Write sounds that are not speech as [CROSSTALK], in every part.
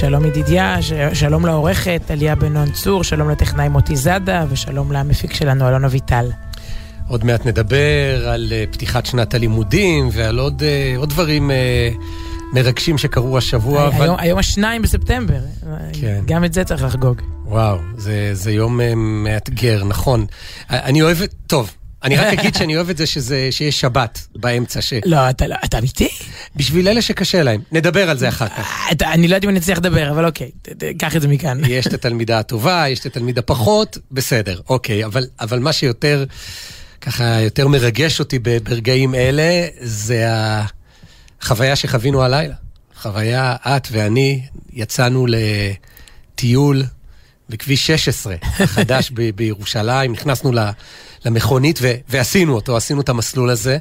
שלום ידידיה, ש- שלום לעורכת אליה בן נון צור, שלום לטכנאי מוטי זאדה, ושלום למפיק שלנו אלון אביטל. עוד מעט נדבר על אה, פתיחת שנת הלימודים ועל עוד, אה, עוד דברים אה, מרגשים שקרו השבוע. אבל... היום, היום השניים בספטמבר, כן. גם את זה צריך לחגוג. וואו, זה, זה יום מאתגר, נכון. אני אוהב. טוב. אני רק אגיד שאני אוהב את זה שזה, שיש שבת באמצע. ש... לא, אתה, לא, אתה אמיתי? בשביל אלה שקשה להם. נדבר על זה אחר כך. אתה, אני לא יודעת אם אני אצליח לדבר, אבל אוקיי, קח את זה מכאן. [LAUGHS] יש את התלמידה הטובה, יש את התלמיד הפחות, בסדר, אוקיי. אבל, אבל מה שיותר, ככה, יותר מרגש אותי ברגעים אלה, זה החוויה שחווינו הלילה. חוויה, את ואני יצאנו לטיול בכביש 16 החדש ב- בירושלים, נכנסנו ל- למכונית ו- ועשינו אותו, עשינו את המסלול הזה,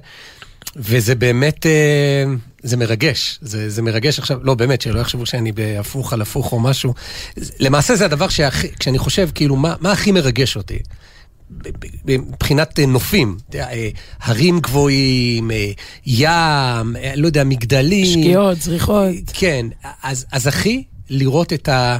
וזה באמת, אה, זה מרגש, זה, זה מרגש עכשיו, לא באמת, שלא יחשבו שאני בהפוך על הפוך או משהו. למעשה זה הדבר שהכי, כשאני חושב, כאילו, מה, מה הכי מרגש אותי? מבחינת אה, נופים, אה, הרים גבוהים, ים, לא יודע, מגדלים. שקיעות, זריחות. כן, אז, אז הכי לראות את ה...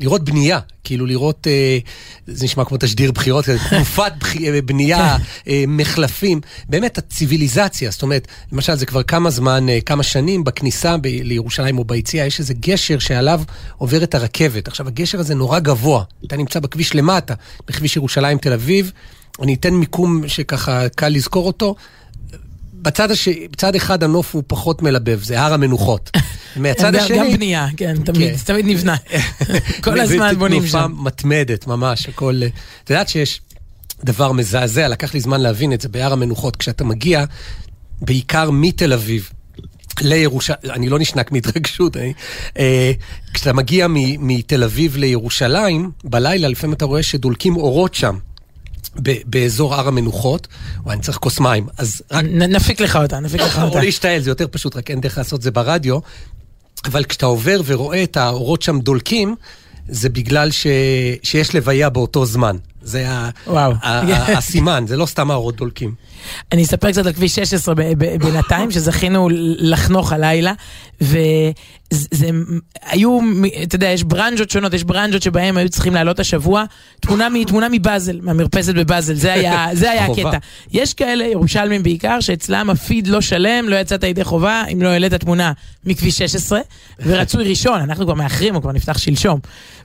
לראות בנייה, כאילו לראות, אה, זה נשמע כמו תשדיר בחירות, [LAUGHS] תקופת בח- אה, בנייה, אה, מחלפים, באמת הציוויליזציה, זאת אומרת, למשל זה כבר כמה זמן, אה, כמה שנים בכניסה ב- לירושלים או ביציאה, יש איזה גשר שעליו עוברת הרכבת. עכשיו, הגשר הזה נורא גבוה, אתה נמצא בכביש למטה, בכביש ירושלים תל אביב, אני אתן מיקום שככה קל לזכור אותו. בצד, הש... בצד אחד הנוף הוא פחות מלבב, זה הר המנוחות. [LAUGHS] מהצד גם- השני... גם בנייה, כן, תמיד, כן. תמיד נבנה. [LAUGHS] [LAUGHS] כל הזמן בונים תנופה שם. מתמדת ממש, הכל... אה, את יודעת שיש דבר מזעזע, לקח לי זמן להבין את זה בהר המנוחות, כשאתה מגיע, בעיקר מתל אביב. לירושלים, אני לא נשנק מהתרגשות, אני, אה, כשאתה מגיע מתל אביב לירושלים, בלילה לפעמים אתה רואה שדולקים אורות שם, באזור הר המנוחות, וואי, אני צריך כוס מים, אז רק נ- נפיק לך אותה, נפיק לך או אותה. להשתעל, זה יותר פשוט, רק אין דרך לעשות זה ברדיו. אבל כשאתה עובר ורואה את האורות שם דולקים, זה בגלל ש... שיש לוויה באותו זמן. זה ה... וואו. ה... ה... הסימן, זה לא סתם האורות דולקים. אני אספר קצת על כביש 16 ב- ב- בינתיים, שזכינו לחנוך הלילה, וזה, היו, אתה יודע, יש ברנז'ות שונות, יש ברנז'ות שבהם היו צריכים לעלות השבוע, תמונה, מ- תמונה מבאזל, מהמרפסת בבאזל, זה היה, זה היה. הקטע. יש כאלה, ירושלמים בעיקר, שאצלם הפיד לא שלם, לא יצאת ידי חובה, אם לא העלית תמונה מכביש 16, ורצוי ראשון, אנחנו כבר מאחרים, הוא כבר נפתח שלשום.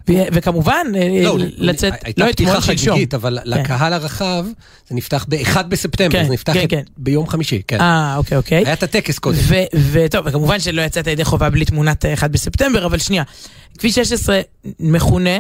וכמובן, לא, לצאת, הייתה לא אתמול, פתיחה שלשום. חגיגית, אבל כן. לקהל הרחב זה נפתח ב-1 בספטמבר, כן, זה נפתח כן, את- כן. ביום חמישי, כן. אה, אוקיי, אוקיי. היה את הטקס קודם. ו- וטוב, וכמובן שלא יצאת ידי חובה בלי תמונת 1 בספטמבר, אבל שנייה. כביש 16 מכונה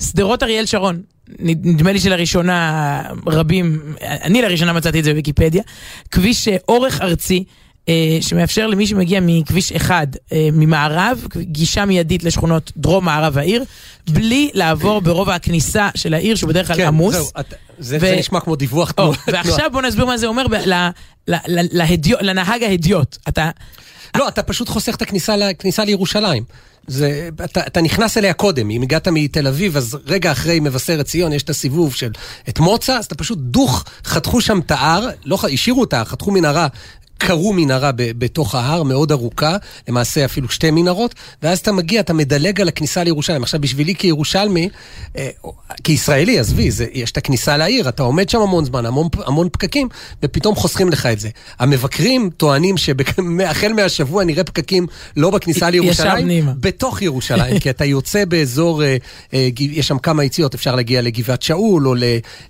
שדרות אריאל שרון. נד- נדמה לי שלראשונה רבים, אני לראשונה מצאתי את זה בוויקיפדיה. כביש אה, אורך ארצי. אה, שמאפשר למי שמגיע מכביש 1 אה, ממערב, גישה מיידית לשכונות דרום-מערב העיר, בלי לעבור ברובע הכניסה של העיר, שהוא בדרך כלל כן, עמוס. זהו, את- זה זה נשמע כמו דיווח תנועה. ועכשיו בוא נסביר מה זה אומר לנהג ההדיוט. אתה... לא, אתה פשוט חוסך את הכניסה, לירושלים. זה, אתה, אתה נכנס אליה קודם, אם הגעת מתל אביב, אז רגע אחרי מבשרת ציון יש את הסיבוב של את מוצא, אז אתה פשוט דוך, חתכו שם את ההר, לא, השאירו אותה, חתכו מנהרה. קרו מנהרה ב- בתוך ההר, מאוד ארוכה, למעשה אפילו שתי מנהרות, ואז אתה מגיע, אתה מדלג על הכניסה לירושלים. עכשיו, בשבילי כירושלמי, אה, כישראלי, עזבי, יש את הכניסה לעיר, אתה עומד שם המון זמן, המון, המון פקקים, ופתאום חוסכים לך את זה. המבקרים טוענים שהחל מהשבוע נראה פקקים לא בכניסה לירושלים. בתוך ירושלים, כי אתה יוצא באזור, אה, אה, יש שם כמה יציאות, אפשר להגיע לגבעת שאול או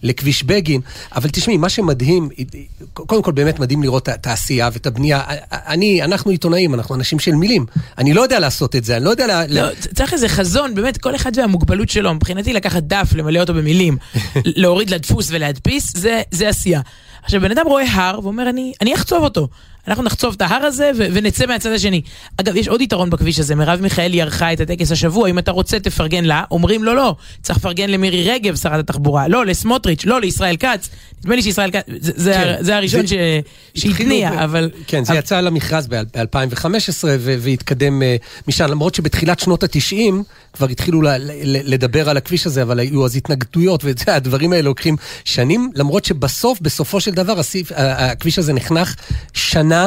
לכביש בגין, אבל תשמעי, מה שמדהים, קודם כל באמת מדהים לראות את העשייה ואת הבנייה. אני, אנחנו עיתונאים, אנחנו אנשים של מילים. אני לא יודע לעשות את זה, אני לא יודע... לה- לא, צריך איזה חזון, באמת, כל אחד והמוגבלות שלו. מבחינתי לקחת דף, למלא אותו במילים, [LAUGHS] להוריד לדפוס ולהדפיס, זה, זה עשייה. עכשיו, בן אדם רואה הר ואומר, אני, אני אחצוב אותו. אנחנו נחצוב את ההר הזה ו- ונצא מהצד השני. אגב, יש עוד יתרון בכביש הזה, מרב מיכאלי ערכה את הטקס השבוע, אם אתה רוצה תפרגן לה, אומרים לו לא, צריך לפרגן למירי רגב, שרת התחבורה, לא, לסמוטריץ', לא, לישראל כץ. נדמה לי שישראל כץ, זה, זה, כן. זה הראשון זה- ש- שהתניע, אבל... כן, זה אבל- יצא למכרז ב-2015 והתקדם אה, משם, למרות שבתחילת שנות ה-90 כבר התחילו ל- ל- לדבר על הכביש הזה, אבל היו אז התנגדויות, והדברים האלה לוקחים שנים, למרות שבסוף, בסופו של דבר, הסעיף- הכביש הזה נחנך שנה,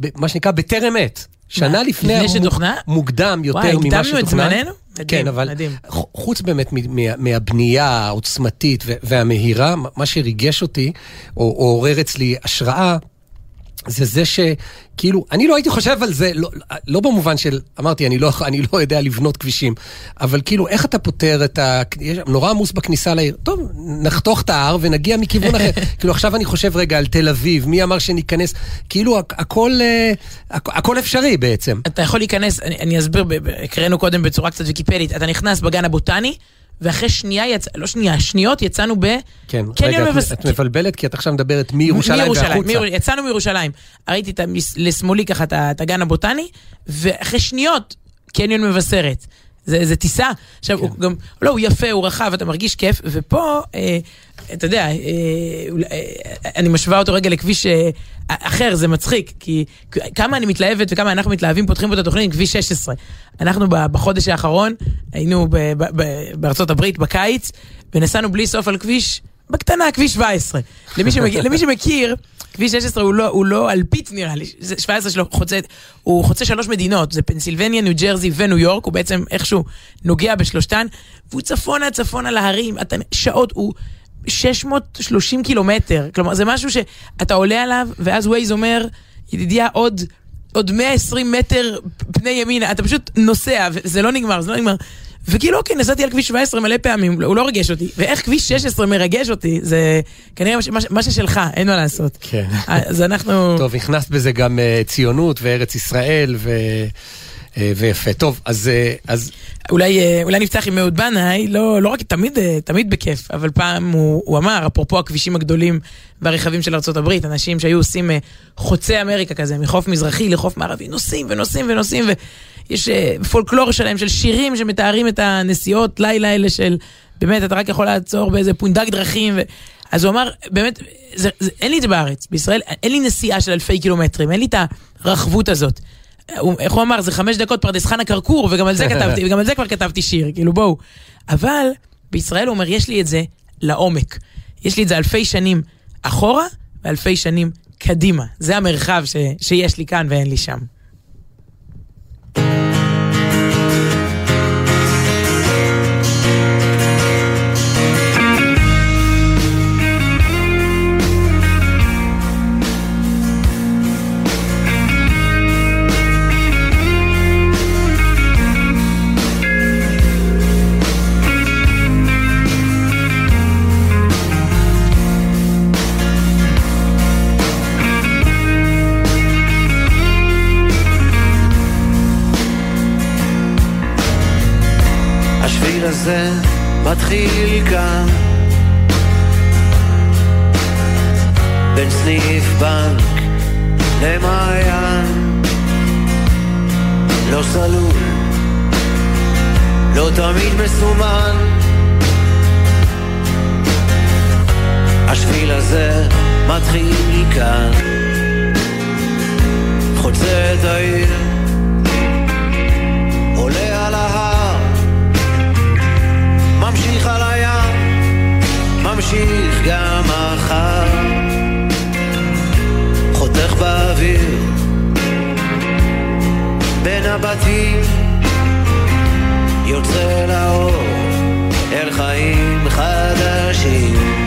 ב- מה שנקרא, בטרם עת. שנה לפני, לפני שתוכנן? מוקדם יותר וואי, ממה הקדמנו שתוכנן. את זמננו? מדהים, כן, אבל מדהים. חוץ באמת מהבנייה העוצמתית והמהירה, מה שריגש אותי, או או עורר אצלי השראה, זה זה שכאילו, אני לא הייתי חושב על זה, לא, לא במובן של, אמרתי, אני לא, אני לא יודע לבנות כבישים, אבל כאילו, איך אתה פותר את ה... יש נורא עמוס בכניסה לעיר. טוב, נחתוך את ההר ונגיע מכיוון אחר. [LAUGHS] כאילו, עכשיו אני חושב רגע על תל אביב, מי אמר שניכנס? כאילו, הכ- הכל, אה, הכ- הכל אפשרי בעצם. אתה יכול להיכנס, אני, אני אסביר, הקראנו קודם בצורה קצת ויקיפדית, אתה נכנס בגן הבוטני, ואחרי שנייה יצא, לא שנייה, שניות יצאנו ב... כן, קניון רגע, את- מבס- את מבלבלת כי את עכשיו מדברת מירושלים והחוצה. מיר- יצאנו מירושלים. ראיתי את, המס- לשמאלי ככה את, את הגן הבוטני, ואחרי שניות, קניון מבשרת. זה, זה טיסה. עכשיו, הוא גם, לא, הוא יפה, הוא רחב, אתה מרגיש כיף, ופה, אה, אתה יודע, אה, אה, אני משווה אותו רגע לכביש אה, אחר, זה מצחיק, כי כמה אני מתלהבת וכמה אנחנו מתלהבים, פותחים פה את התוכנית עם כביש 16. אנחנו בחודש האחרון היינו בארצות הברית בקיץ, ונסענו בלי סוף על כביש, בקטנה, כביש 17. למי, שמכיר, [LAUGHS] למי שמכיר, כביש 16 הוא לא, הוא לא אלפית נראה לי, זה 17 שלו חוצה, הוא חוצה שלוש מדינות, זה פנסילבניה, ניו ג'רזי וניו יורק, הוא בעצם איכשהו נוגע בשלושתן, והוא צפונה צפונה להרים, שעות, הוא 630 קילומטר, כלומר זה משהו שאתה עולה עליו, ואז ווייז אומר, ידידיה עוד... עוד 120 מטר פני ימינה, אתה פשוט נוסע, וזה לא נגמר, זה לא נגמר. וכאילו, אוקיי, נסעתי על כביש 17 מלא פעמים, הוא לא ריגש אותי. ואיך כביש 16 מרגש אותי, זה כנראה מה מה ששלך, אין מה לעשות. כן. אז אנחנו... טוב, הכנסת בזה גם אה, ציונות וארץ ישראל ו... אה, ויפה. טוב, אז, אה, אז אולי, אה, אולי נפתח עם אהוד בנאי, לא, לא רק, תמיד, תמיד בכיף, אבל פעם הוא, הוא אמר, אפרופו הכבישים הגדולים והרכבים של ארה"ב, אנשים שהיו עושים חוצי אמריקה כזה, מחוף מזרחי לחוף מערבי, נוסעים ונוסעים ונוסעים, ויש פולקלור שלהם של שירים שמתארים את הנסיעות לילה האלה של, באמת, אתה רק יכול לעצור באיזה פונדק דרכים. ו... אז הוא אמר, באמת, זה, זה, אין לי את זה בארץ, בישראל אין לי נסיעה של אלפי קילומטרים, אין לי את הרחבות הזאת. איך הוא אמר, זה חמש דקות פרדס חנה כרכור, וגם על זה [LAUGHS] כתבתי, וגם על זה כבר כתבתי שיר, כאילו בואו. אבל בישראל הוא אומר, יש לי את זה לעומק. יש לי את זה אלפי שנים אחורה, ואלפי שנים קדימה. זה המרחב ש, שיש לי כאן ואין לי שם. הזה מתחיל כאן. בין סניף בנק למעיין. לא סלול, לא תמיד מסומן. השביל הזה מתחיל כאן חוצה את העיר ממשיך גם מחר. חותך באוויר, בין הבתים, יוצא לאור, אל חיים חדשים.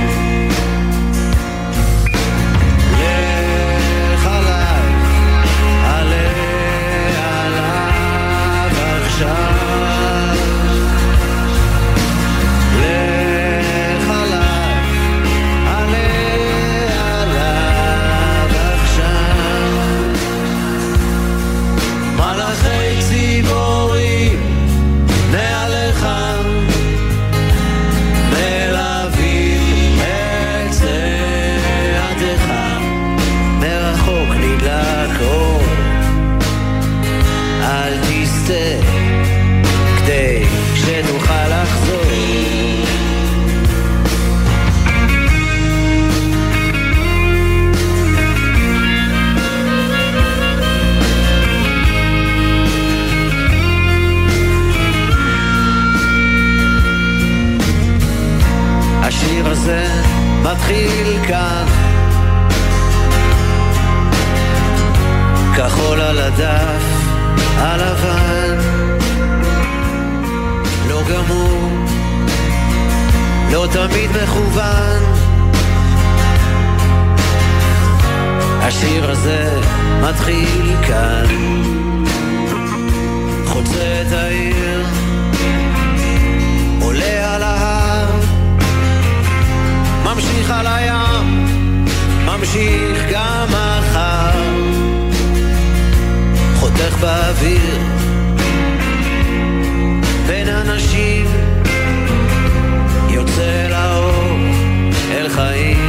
כחול על הדף הלבן לא גמור, לא תמיד מכוון. השיר הזה מתחיל כאן. חוצה את העיר עולה על ההר ממשיך על הים ממשיך גם מחר חותך באוויר. בין אנשים יוצא לאור אל חיים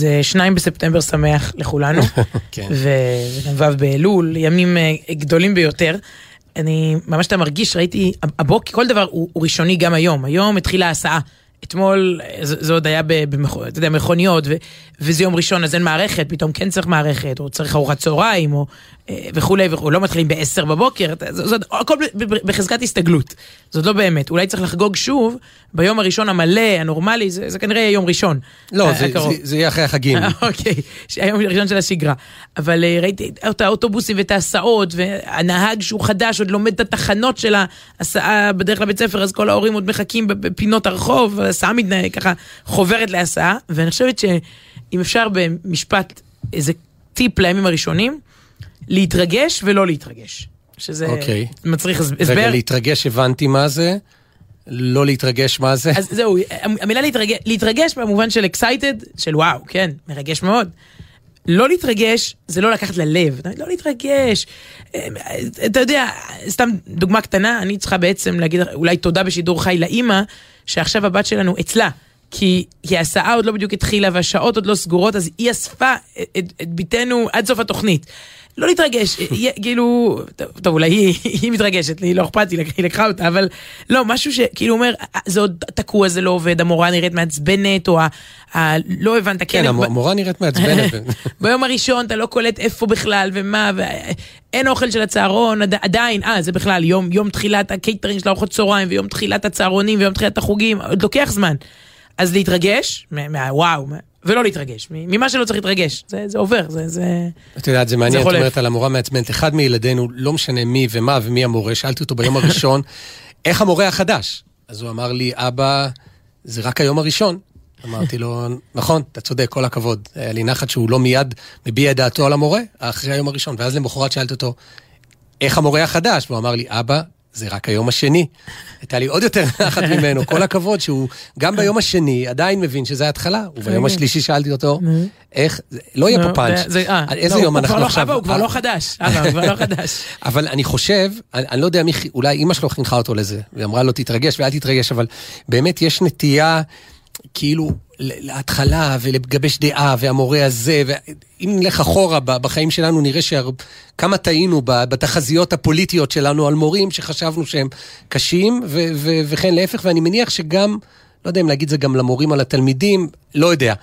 אז אה, שניים בספטמבר שמח לכולנו, [LAUGHS] כן. וגם ו' באלול, ימים אה, גדולים ביותר. אני ממש אתה מרגיש, ראיתי, הבוקר, כל דבר הוא, הוא ראשוני גם היום. היום התחילה ההסעה. אתמול אה, זה, זה עוד היה במכוניות, וזה יום ראשון אז אין מערכת, פתאום כן צריך מערכת, או צריך ארוחת צהריים, או אה, וכולי וכולי, לא מתחילים ב-10 בבוקר, זה, הכל בחזקת הסתגלות, זאת לא באמת, אולי צריך לחגוג שוב ביום הראשון המלא, הנורמלי, זה, זה כנראה יהיה יום ראשון. לא, ה- זה-. זה- זה יהיה אחרי החגים. [LAUGHS] אוקיי, היום הראשון של השגרה. אבל אה, ראיתי את האוטובוסים ואת ההסעות, והנהג שהוא חדש עוד לומד את התחנות של ההסעה בדרך לבית ספר, אז כל ההורים עוד מחכים בפינות הרחוב, וההסעה מתנהל ככה חוברת להסעה, ואני חושבת שאם אפשר במשפט, איזה טיפ לימים הראשונים, להתרגש ולא להתרגש. שזה אוקיי. מצריך הסבר. רגע, להתרגש הבנתי מה זה, לא להתרגש מה זה. אז זהו, המילה להתרגש, להתרגש במובן של excited, של וואו, כן, מרגש מאוד. לא להתרגש זה לא לקחת ללב, לא להתרגש. אה, אתה יודע, סתם דוגמה קטנה, אני צריכה בעצם להגיד אולי תודה בשידור חי לאימא, שעכשיו הבת שלנו אצלה. כי, כי ההסעה עוד לא בדיוק התחילה והשעות עוד לא סגורות, אז היא אספה את, את, את בתנו עד סוף התוכנית. לא להתרגש, כאילו, טוב, טוב אולי היא, היא מתרגשת, לי לא אכפת היא לקחה אותה, אבל לא, משהו שכאילו אומר, זה עוד תקוע, זה לא עובד, המורה נראית מעצבנת, או ה, ה, לא הבנת, כן, ב- המורה נראית מעצבנת. [LAUGHS] ביום הראשון אתה לא קולט איפה בכלל ומה, ואין אוכל של הצהרון, עד, עדיין, אה, זה בכלל יום, יום תחילת הקייטרינג של ארוחות צהריים, ויום תחילת הצהרונים, ויום תחילת החוגים, עוד לוקח זמן. אז להתרגש, מה- מהוואו, מה- ולא להתרגש, ממה שלא צריך להתרגש, זה, זה עובר, זה, זה... את יודעת, זה מעניין, זה את. אומרת על המורה מעצבנת. אחד מילדינו, לא משנה מי ומה ומי המורה, שאלתי אותו ביום הראשון, [LAUGHS] איך המורה החדש? אז הוא אמר לי, אבא, זה רק היום הראשון. אמרתי לו, נכון, אתה צודק, כל הכבוד. היה לי נחת שהוא לא מיד מביע את דעתו על המורה, אחרי היום הראשון. ואז למחרת שאלתי אותו, איך המורה החדש? והוא אמר לי, אבא, זה רק היום השני. הייתה לי עוד יותר [LAUGHS] נחת ממנו, כל הכבוד שהוא גם ביום השני עדיין מבין שזה ההתחלה. וביום השלישי שאלתי אותו, איך, לא יהיה נו, פה פאנץ'. אה, איזה לא, יום אנחנו לא- עכשיו? הוא כבר לא חדש, אבא, הוא כבר לא חדש. [LAUGHS] אבל אני חושב, אני, לא יודע מי, אולי אימא שלו חינכה אותו לזה, ואמרה לו תתרגש ואל תתרגש, אבל באמת יש נטייה כאילו להתחלה ולגבש דעה, והמורה הזה, ואם נלך אחורה בחיים שלנו, נראה שכמה טעינו בתחזיות הפוליטיות שלנו על מורים שחשבנו שהם קשים, ו- ו- וכן להפך, ואני מניח שגם... לא יודע אם להגיד זה גם למורים על התלמידים, לא יודע.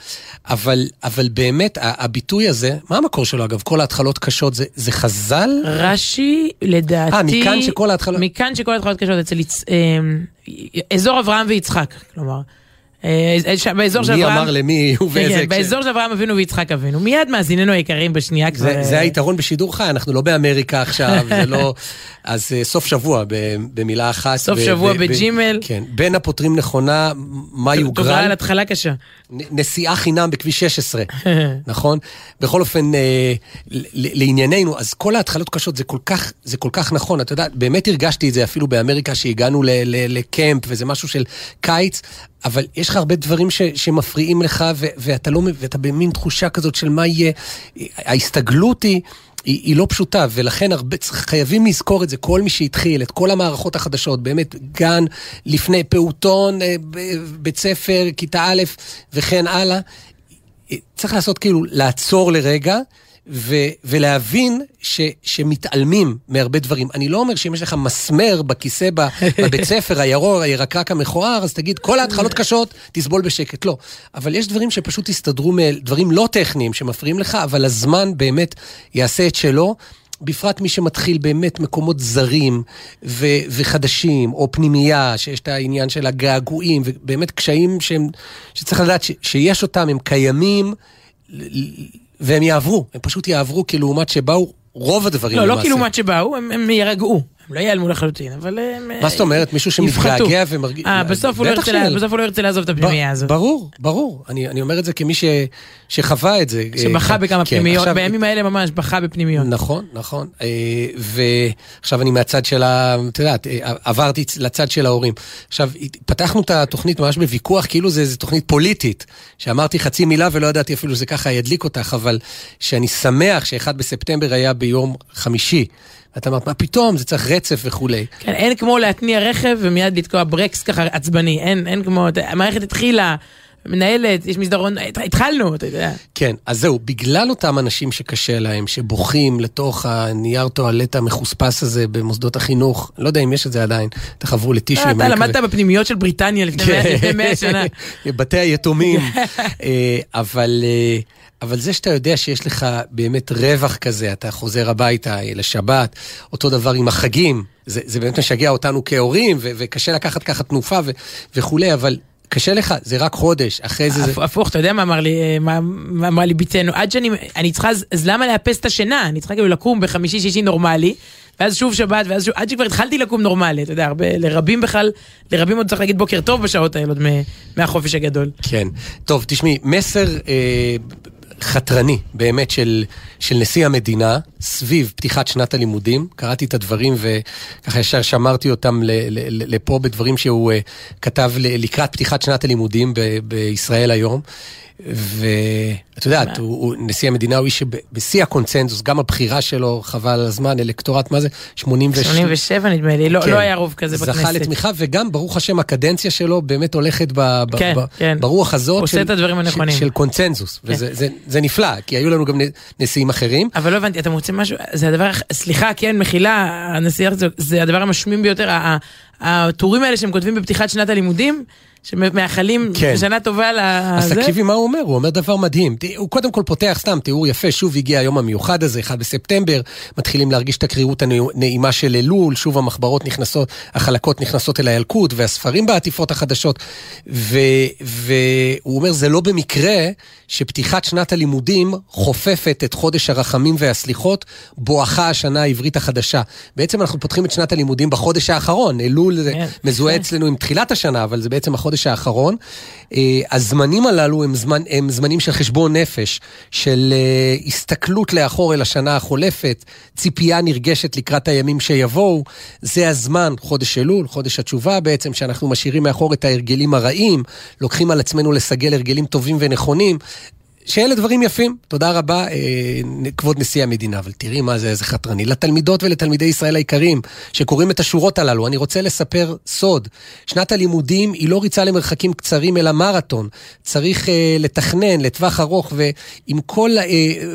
אבל, אבל באמת, הביטוי הזה, מה המקור שלו אגב? כל ההתחלות קשות, זה, זה חז"ל? רש"י, לדעתי... אה, מכאן שכל ההתחלות- מכאן שכל ההתחלות קשות אצל. אמ, אזור אברהם ויצחק, כלומר. אה, אה, באזור של מי אברהם... אמר למי כן, ובאיזה כן, הקשר. באזור של אברהם אבינו ויצחק אבינו. מיד מאזיננו היקרים בשנייה כבר... זה, אה, היתרון בשידור חי, אנחנו לא באמריקה עכשיו, זה לא... [LAUGHS] אז סוף שבוע, במילה אחת. סוף שבוע בג'ימל. כן, בין הפותרים נכונה, מה תודה על יוגרל, התחלה קשה. נסיעה חינם בכביש 16, [LAUGHS] נכון? בכל אופן, אה, לענייננו, אז כל ההתחלות קשות, זה כל כך, זה כל כך נכון. אתה יודע, באמת הרגשתי את זה אפילו באמריקה, שהגענו לקמפ, וזה משהו של קיץ, אבל יש לך הרבה דברים ש, שמפריעים לך, ו, ואתה לא, ואתה במין תחושה כזאת של מה יהיה. ההסתגלות היא... היא, היא לא פשוטה, ולכן הרבה, חייבים לזכור את זה, כל מי שהתחיל, את כל המערכות החדשות, באמת, גן, לפני פעוטון, אה, בית ספר, כיתה א', וכן הלאה. צריך לעשות כאילו, לעצור לרגע. ו- ולהבין ש- שמתעלמים מהרבה דברים. אני לא אומר שאם יש לך מסמר בכיסא [LAUGHS] בבית ספר, הירוק, הירקרק המכוער, אז תגיד, כל ההתחלות קשות, תסבול בשקט. לא. אבל יש דברים שפשוט יסתדרו, מ- דברים לא טכניים שמפריעים לך, אבל הזמן באמת יעשה את שלו. בפרט מי שמתחיל באמת מקומות זרים ו- וחדשים, או פנימייה, שיש את העניין של הגעגועים, ובאמת קשיים שהם, שצריך לדעת ש- שיש אותם, הם קיימים, והם יעברו, הם פשוט יעברו כלעומת שבאו רוב הדברים לא, לא למעשה. כאילו מה שבאו, הם הם יירגעו. הם לא ייעלמו לחלוטין, אבל הם... מה זאת אומרת? מישהו. שמתגעגע ומרגיש... אה, בסוף הוא לא ירצה בסוף הוא לא ירצה לעזוב את הפנימייה הזאת. ברור, ברור. אני, אני אומר את זה כמי ש, שחווה את זה. שבכה אה, בכמה כן, פנימיות, עכשיו- בימים האלה ממש, בכה בפנימיות. נכון, נכון. אה, ועכשיו אני מהצד של ה... את יודעת, אה, עברתי לצד של ההורים. עכשיו, פתחנו את התוכנית ממש בוויכוח, כאילו זה איזו תוכנית פוליטית, שאמרתי חצי מילה ולא ידעתי אפילו שזה ככה ידליק אותך, אבל שאני שמח שאחד בספטמבר היה ביום חמישי. ואת אמרת, מה פתאום, זה צריך רצף וכולי. כן, אין כמו להתניע רכב ומיד לתקוע ברקס ככה עצבני, אין, אין כמו, המערכת התחילה, מנהלת, יש מסדרון, התחלנו, אתה יודע. כן, אז זהו, בגלל אותם אנשים שקשה להם, שבוכים לתוך הנייר טואלט המחוספס הזה במוסדות החינוך, לא יודע אם יש את זה עדיין, תחברו לטישו. אתה אם אני למדת. בפנימיות של בריטניה לפני כן. מאה- לפני מאה שנה. [LAUGHS] בתי היתומים. [LAUGHS] אה, אבל, אה, אבל זה שאתה יודע שיש לך באמת רווח כזה, אתה חוזר הביתה אה, לשבת, אותו דבר עם החגים, זה, זה באמת משגע אותנו כהורים, ו- וקשה לקחת ככה תנופה ו- וכולי, אבל קשה לך, זה רק חודש, אחרי זה... זה... הפ- הפוך, אתה יודע מה אמר לי, אה, מה מה אמרה לי ביתנו? עד שאני, אני צריכה, אז- למה לאפס את השינה? אני צריכה כאילו לקום בחמישי-שישי נורמלי, ואז שוב שבת, ואז שוב, עד שכבר התחלתי לקום נורמלי, אתה יודע, הרבה, לרבים בכלל, לרבים עוד צריך להגיד בוקר טוב בשעות האלה, עוד מהחופש הגדול. כן. טוב, תשמעי, מסר אה, חתרני באמת של, של נשיא המדינה סביב פתיחת שנת הלימודים. קראתי את הדברים וככה ישר שמרתי אותם לפה בדברים שהוא אה, כתב לקראת פתיחת שנת הלימודים בישראל היום. ואת יודעת, הוא, הוא, נשיא המדינה הוא איש שבשיא הקונצנזוס, גם הבחירה שלו, חבל על הזמן, אלקטורט, מה זה? 87. 87 נדמה לי, לא, כן. לא היה רוב כזה בכנסת. זכה לתמיכה, וגם, ברוך השם, הקדנציה שלו באמת הולכת ב, ב, כן, ב, כן. ברוח הזאת עושה את הדברים הנכונים. של, של קונצנזוס, כן. וזה זה, זה נפלא, כי היו לנו גם נ- נשיאים אחרים. אבל לא הבנתי, אתה מוצא משהו, זה הדבר, סליחה, כן, מחילה, הנשיא הרצוג, זה הדבר המשמים ביותר, הטורים האלה שהם כותבים בפתיחת שנת הלימודים, שמאחלים כן. שנה טובה אז לזה. תקשיבי מה הוא אומר, הוא אומר דבר מדהים. הוא קודם כל פותח סתם תיאור יפה, שוב הגיע היום המיוחד הזה, 1 בספטמבר, מתחילים להרגיש את הקרירות הנעימה של אלול, שוב המחברות נכנסות, החלקות נכנסות אל הילקוט, והספרים בעטיפות החדשות. ו- והוא אומר, זה לא במקרה שפתיחת שנת הלימודים חופפת את חודש הרחמים והסליחות, בואכה השנה העברית החדשה. בעצם אנחנו פותחים את שנת הלימודים בחודש האחרון, אלול זה כן. מזוהה אצלנו עם תחילת השנה, אבל זה בעצם החודש האחרון. אה, הזמנים הללו הם, זמן, הם זמנים של חשבון נפש, של אה, הסתכלות לאחור אל השנה החולפת, ציפייה נרגשת לקראת הימים שיבואו. זה הזמן, חודש אלול, חודש התשובה בעצם, שאנחנו משאירים מאחור את ההרגלים הרעים, לוקחים על עצמנו לסגל הרגלים טובים ונכונים. שאלה דברים יפים, תודה רבה, אה, כבוד נשיא המדינה. אבל תראי מה זה, איזה חתרני. לתלמידות ולתלמידי ישראל היקרים, שקוראים את השורות הללו, אני רוצה לספר סוד. שנת הלימודים היא לא ריצה למרחקים קצרים, אלא מרתון. צריך אה, לתכנן לטווח ארוך, ועם כל, אה,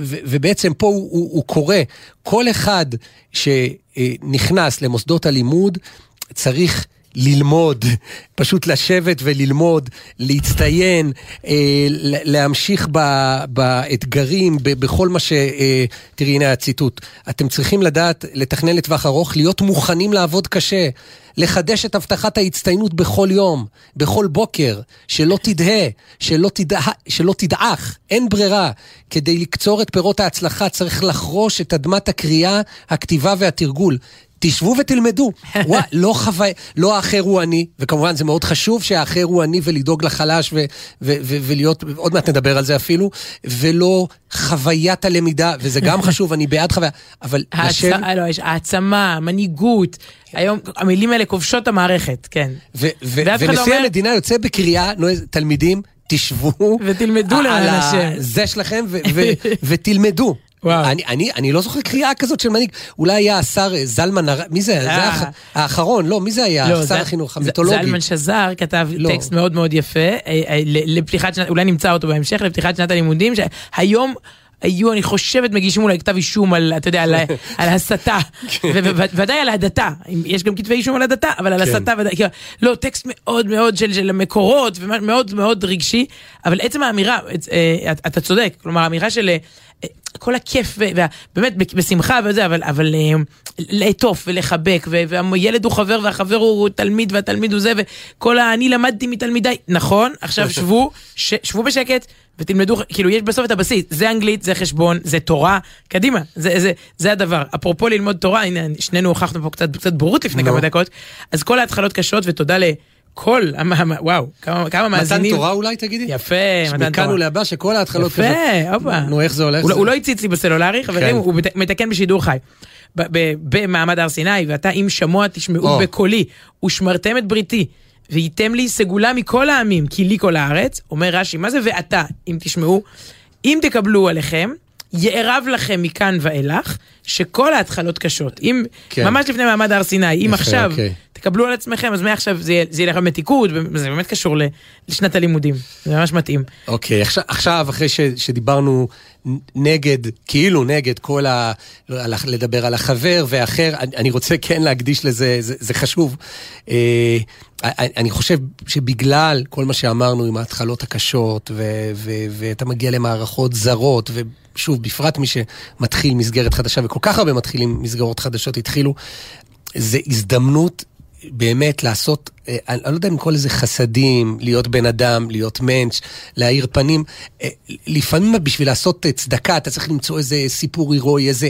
ו, ובעצם פה הוא, הוא, הוא קורא, כל אחד שנכנס למוסדות הלימוד, צריך ללמוד, פשוט לשבת וללמוד, להצטיין, אה, להמשיך ב- באתגרים, ב- בכל מה ש... אה, תראי, הנה הציטוט. אתם צריכים לדעת לתכנן לטווח ארוך, להיות מוכנים לעבוד קשה, לחדש את הבטחת ההצטיינות בכל יום, בכל בוקר, שלא תדהה, שלא, תדע, שלא תדעך, אין ברירה. כדי לקצור את פירות ההצלחה צריך לחרוש את אדמת הקריאה, הכתיבה והתרגול. תשבו ותלמדו. [LAUGHS] וואי, לא חווי... לא האחר הוא אני, וכמובן זה מאוד חשוב שהאחר הוא אני ולדאוג לחלש ו- ו- ו- ולהיות, עוד מעט נדבר על זה אפילו, ולא חוויית הלמידה, וזה גם [LAUGHS] חשוב, אני בעד חוויה, אבל לשבת... העצ- לא, יש העצמה, מנהיגות. היום המילים האלה כובשות המערכת, כן. ו- ו- לא ונשיא אומר- המדינה יוצא בקריאה, תלמידים, תשבו. ותלמדו על למען ה- השם. זה שלכם, ו- [LAUGHS] ו- ותלמדו. וואו. אני, אני, אני לא זוכר קריאה כזאת של מנהיג. אולי היה השר אה, זלמן, מי זה? זה אה. האח- האחרון, לא, מי זה היה? לא, שר זה- החינוך המיתולוגי. זלמן שזר כתב לא. טקסט מאוד מאוד יפה, אה, אה, לפתיחת שנת, אולי נמצא אותו בהמשך, לפתיחת שנת הלימודים, שהיום... היו, אני חושבת, מגישים אולי כתב אישום על, אתה יודע, על, [LAUGHS] על הסתה, וודאי על הדתה, יש גם כתבי אישום על הדתה, אבל על כן. הסתה ודאי, כאילו, לא, טקסט מאוד מאוד של, של מקורות, ומאוד מאוד רגשי, אבל עצם האמירה, אה, אתה צודק, כלומר, האמירה של אה, כל הכיף, ובאמת בשמחה וזה, אבל, אבל אה, לעטוף ולחבק, והילד הוא חבר והחבר הוא תלמיד והתלמיד הוא זה, וכל ה... אני למדתי מתלמידיי, נכון, עכשיו [LAUGHS] שבו, ש- שבו בשקט. ותלמדו, כאילו יש בסוף את הבסיס, זה אנגלית, זה חשבון, זה תורה, קדימה, זה, זה, זה הדבר. אפרופו ללמוד תורה, הנה, שנינו הוכחנו פה קצת, קצת בורות לפני. כמה דקות, אז כל ההתחלות קשות, ותודה לכל, המ- וואו, כמה, כמה מתן מאזינים. תורה אולי, תגידי? יפה, מתן מכאן תורה. ולהבא שכל ההתחלות יפה, הופה. נו, איך זה הולך? הוא, לא- זה- הוא לא הציץ לי בסלולרי, חברים, כן. הוא מת- מתקן בשידור חי. במעמד הר סיני, ואתה אם שמוע תשמעו. בקולי, ושמרתם את בריתי, וייתם לי סגולה מכל העמים, כי לי כל הארץ, אומר רש"י, מה זה ואתה, אם תשמעו? אם תקבלו עליכם, יערב לכם מכאן ואילך, שכל ההתחלות קשות. אם, כן. ממש לפני מעמד הר סיני, אם עכשיו אוקיי. תקבלו על עצמכם, אז מעכשיו זה זה ילך במתיקות, וזה באמת קשור לשנת הלימודים. זה ממש מתאים. אוקיי, עכשיו, עכשיו אחרי ש, שדיברנו נגד, כאילו נגד כל ה... על, לדבר על החבר והאחר, אני, רוצה כן להקדיש לזה, זה, זה חשוב. אה, אני חושב שבגלל כל מה שאמרנו עם ההתחלות הקשות, ו, ו, ואתה מגיע למערכות זרות, ושוב, בפרט מי שמתחיל מסגרת חדשה, וכל כך הרבה מתחילים מסגרות חדשות התחילו, זה הזדמנות באמת לעשות, אה, אני לא יודע אם לקרוא לזה חסדים, להיות בן אדם, להיות מענץ', להאיר פנים. אה, לפעמים בשביל לעשות אה, צדקה, אתה צריך למצוא איזה סיפור הירואי, איזה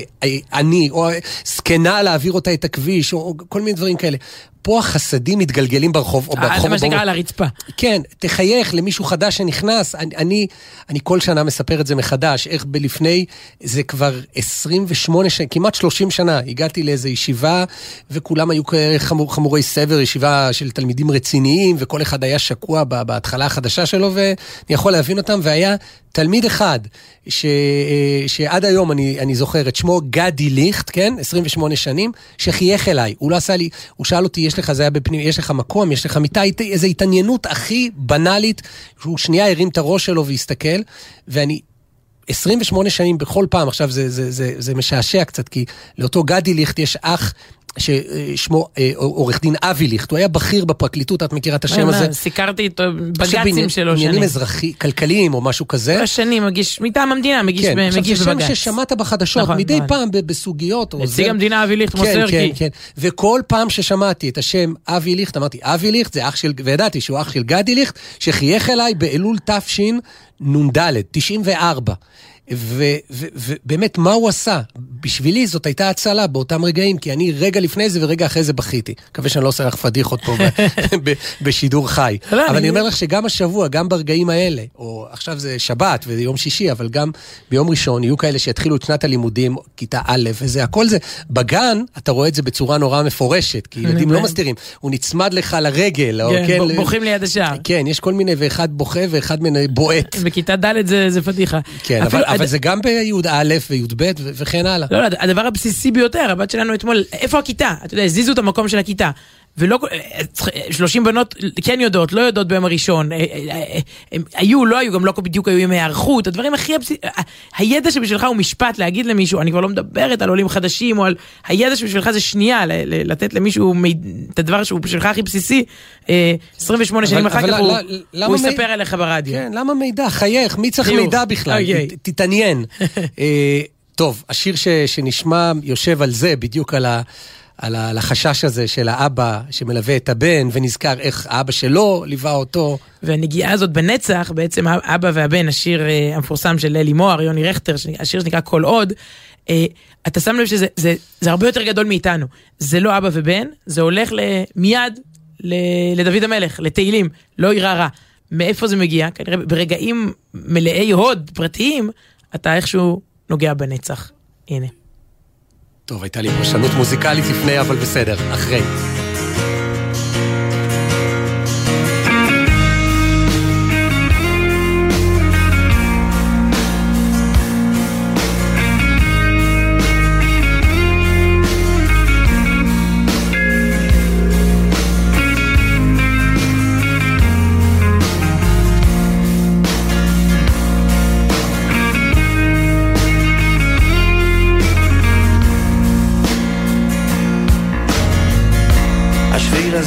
עני, או זקנה להעביר אותה את הכביש, או כל מיני דברים כאלה. פה החסדים מתגלגלים ברחוב, או אה, ברחוב. זה מה שנקרא על הרצפה. כן, תחייך למישהו חדש שנכנס. אני, אני, אני כל שנה מספר את זה מחדש, איך בלפני, זה כבר 28 שנה, כמעט 30 שנה, הגעתי לאיזו ישיבה, וכולם היו חמור, חמורי סבר, ישיבה של תלמידים רציניים, וכל אחד היה שקוע בהתחלה החדשה שלו, ואני יכול להבין אותם, והיה תלמיד אחד, ש, אה, שעד היום אני, אני זוכר את שמו, גדי ליכט, כן? 28 שנים, שחייך אליי. הוא לא עשה לי, הוא שאל אותי, יש לך, זה היה בפנים, יש לך מקום, יש לך מיטה, איזו התעניינות הכי בנאלית, שהוא שנייה הרים את הראש שלו והסתכל, ואני... 28 שנים בכל פעם, עכשיו זה, זה, זה, זה משעשע קצת, כי לאותו גדי ליכט יש אח ששמו אה, עורך דין אבי ליכט, הוא היה בכיר בפרקליטות, את מכירה את השם הזה? סיקרתי עכשיו בג"צים שלו עניינים שנים. אזרחי, כלכליים או משהו כזה. כל השנים מגיש, מטעם המדינה, מגיש כן, עכשיו זה שם בבג"ץ. ששמעת בחדשות, נכון, מדי נכון. פעם בסוגיות. נציג המדינה אבי ליכט כן, מוסר כן, כי... כן. וכל פעם ששמעתי את השם אבי ליכט, אמרתי, אבי ליכט זה אח של, וידעתי שהוא אח של גדי ליכט, שחייך אליי באלול תשנ"ד, 94. ובאמת, מה הוא עשה? בשבילי זאת הייתה הצלה באותם רגעים, כי אני רגע לפני זה ורגע אחרי זה בכיתי. מקווה שאני לא עושה לך פדיחות פה [LAUGHS] בשידור חי. לא, אבל אני- אומר לך שגם השבוע, גם ברגעים האלה, או עכשיו זה שבת וזה יום שישי, אבל גם ביום ראשון יהיו כאלה שיתחילו את שנת הלימודים, כיתה א' וזה, הכל זה. בגן, אתה רואה את זה בצורה נורא מפורשת, כי ילדים לא. מסתירים. הוא נצמד לך לרגל, או כן, כן... בוכים ליד השער. כן, יש כל מיני, ואחד בוכה ואחד בועט. בכיתה ד' זה פדיחה. כן, אבל, אבל זה גם בי"א וי"ב וכן הלאה. לא, לא, הדבר הבסיסי ביותר, הבת שלנו אתמול, איפה הכיתה? אתה יודע, הזיזו את המקום של הכיתה. ולא, כל- אה, צריך- 30 בנות כן יודעות, לא יודעות ביום הראשון, אה, אה, אה, הם היו, לא היו, גם לא בדיוק היו ימי היערכות, הדברים הכי הבסיסיים, הידע שבשבילך הוא משפט להגיד למישהו, אני כבר לא מדברת על עולים חדשים, או על הידע שבשבילך זה שנייה, לתת למישהו מי- את הדבר שהוא בשבילך הכי בסיסי, אה, 28 שנים אחר כך לא- הוא- הוא מי- יספר עליך ברדיו. כן, למה מידע? חייך, מי צריך. מידע בכלל? אוקיי. ת- תתעניין. [LAUGHS] אה, טוב, השיר ש- שנשמע יושב על זה, בדיוק על ה... על החשש הזה של האבא שמלווה את הבן, ונזכר איך האבא שלו ליווה אותו. והנגיעה הזאת בנצח, בעצם אבא והבן, השיר אה, המפורסם של אלי מוהר, יוני רכטר, השיר שנקרא כל עוד, אה, אתה שם לב שזה זה, זה הרבה יותר גדול מאיתנו. זה לא אבא ובן, זה הולך מיד לדוד המלך, לתהילים, לא יירא רע. מאיפה זה מגיע? כנראה ברגעים מלאי הוד פרטיים, אתה איכשהו נוגע בנצח. הנה. טוב, הייתה לי פרשנות מוזיקלית לפני, אבל בסדר, אחרי.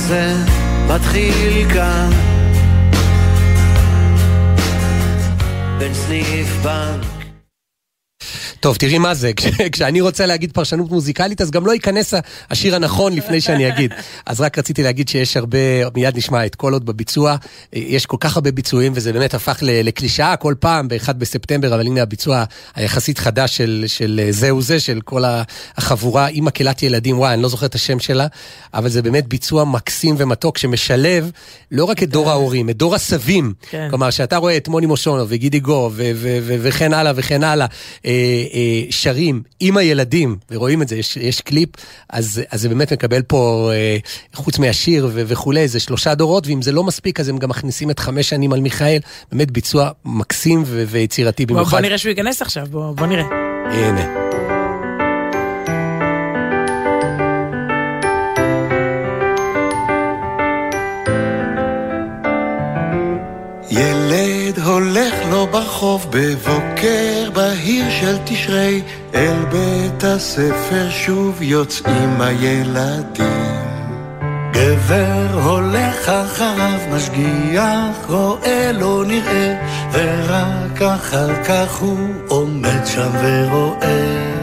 הזה מתחיל כאן. בין סניף בנק טוב, תראי מה זה, כש- [LAUGHS] כשאני רוצה להגיד פרשנות מוזיקלית, אז גם לא ייכנס השיר הנכון לפני שאני אגיד. אז רק רציתי להגיד שיש הרבה, מיד נשמע את כל עוד בביצוע, אה, יש כל כך הרבה ביצועים, וזה באמת הפך לקלישאה כל פעם, ב-1 בספטמבר, אבל הנה הביצוע היחסית חדש של, של אה, זהו זה, של כל החבורה עם מקהלת ילדים, וואי, אני לא זוכר את השם שלה, אבל זה באמת ביצוע מקסים ומתוק, שמשלב לא רק את דור ההורים, את דור הסבים. כן. כלומר, שאתה רואה את מוני מושונוב וגידי גו וכן הלאה וכן הלאה, אה, שרים עם הילדים, ורואים את זה, יש, יש קליפ, אז, אז זה באמת מקבל פה, אה, חוץ מהשיר ו- וכולי, זה שלושה דורות, ואם זה לא מספיק, אז הם גם מכניסים את חמש שנים על מיכאל, באמת ביצוע מקסים ו- ויצירתי בוא, במיוחד. בוא נראה שהוא ייכנס עכשיו, בוא, בוא נראה. הנה. ילד הולך ברחוב בבוקר בהיר של תשרי אל בית הספר שוב יוצאים הילדים. גבר הולך אחריו משגיח רואה לא נראה ורק אחר כך הוא עומד שם ורואה.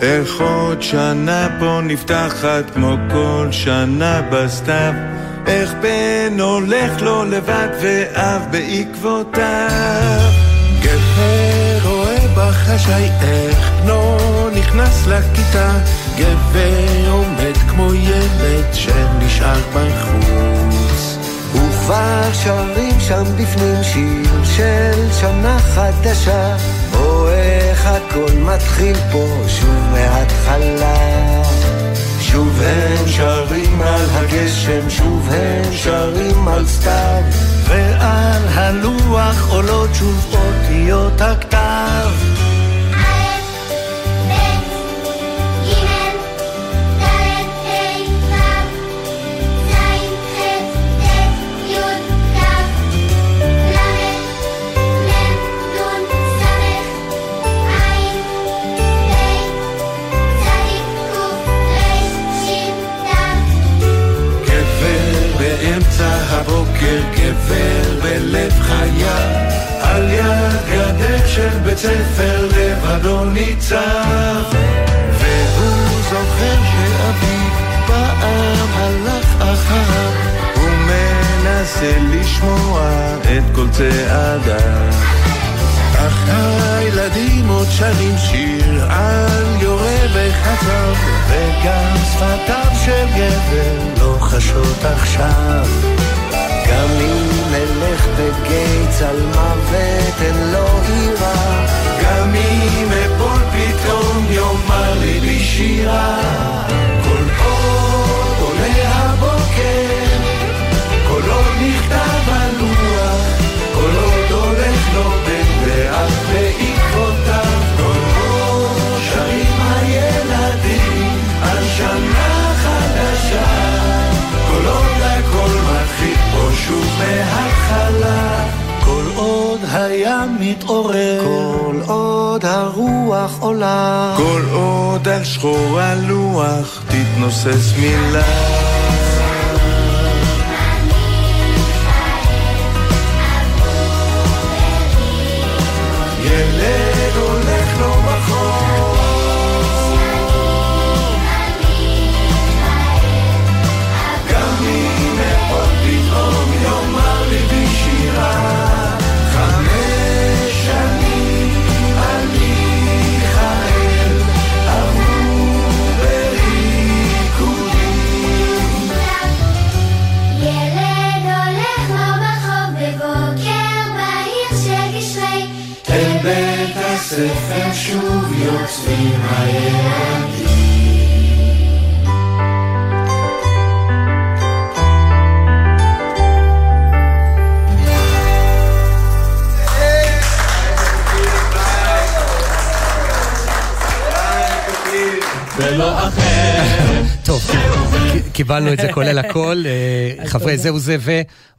איך עוד שנה פה נפתחת כמו כל שנה בסתיו איך בן הולך לו לבד ואב בעקבותיו. גבר רואה בחשאי איך בנו נכנס לכיתה. גבר עומד כמו ילד שנשאר בחוץ. וכבר שרים שם בפנים שיר של שנה חדשה. או איך הכל מתחיל פה שוב מההתחלה שוב הם שרים על הגשם, שוב הם שרים על סתיו. ועל הלוח עולות שוב אותיות הכתב חיה על יד גדר של בית ספר לבדו ניצב. והוא זוכר שאביו פעם הלך אחריו הוא מנסה לשמוע את כל צעדיו אך הילדים עוד שרים שיר על יורה וחצב וגם שפתיו של גבר לא חשות עכשיו. גם אם נלך על מוות אין לו עירה. גם אם אפול פתאום יאמר לי בשירה הים מתעורר, כל עוד הרוח עולה, כל עוד על שחור הלוח תתנוסס מילה. בית הספר שוב יוצאים הילדים טוב, קיבלנו את זה כולל הכל. אה, [LAUGHS] חברי זהו זה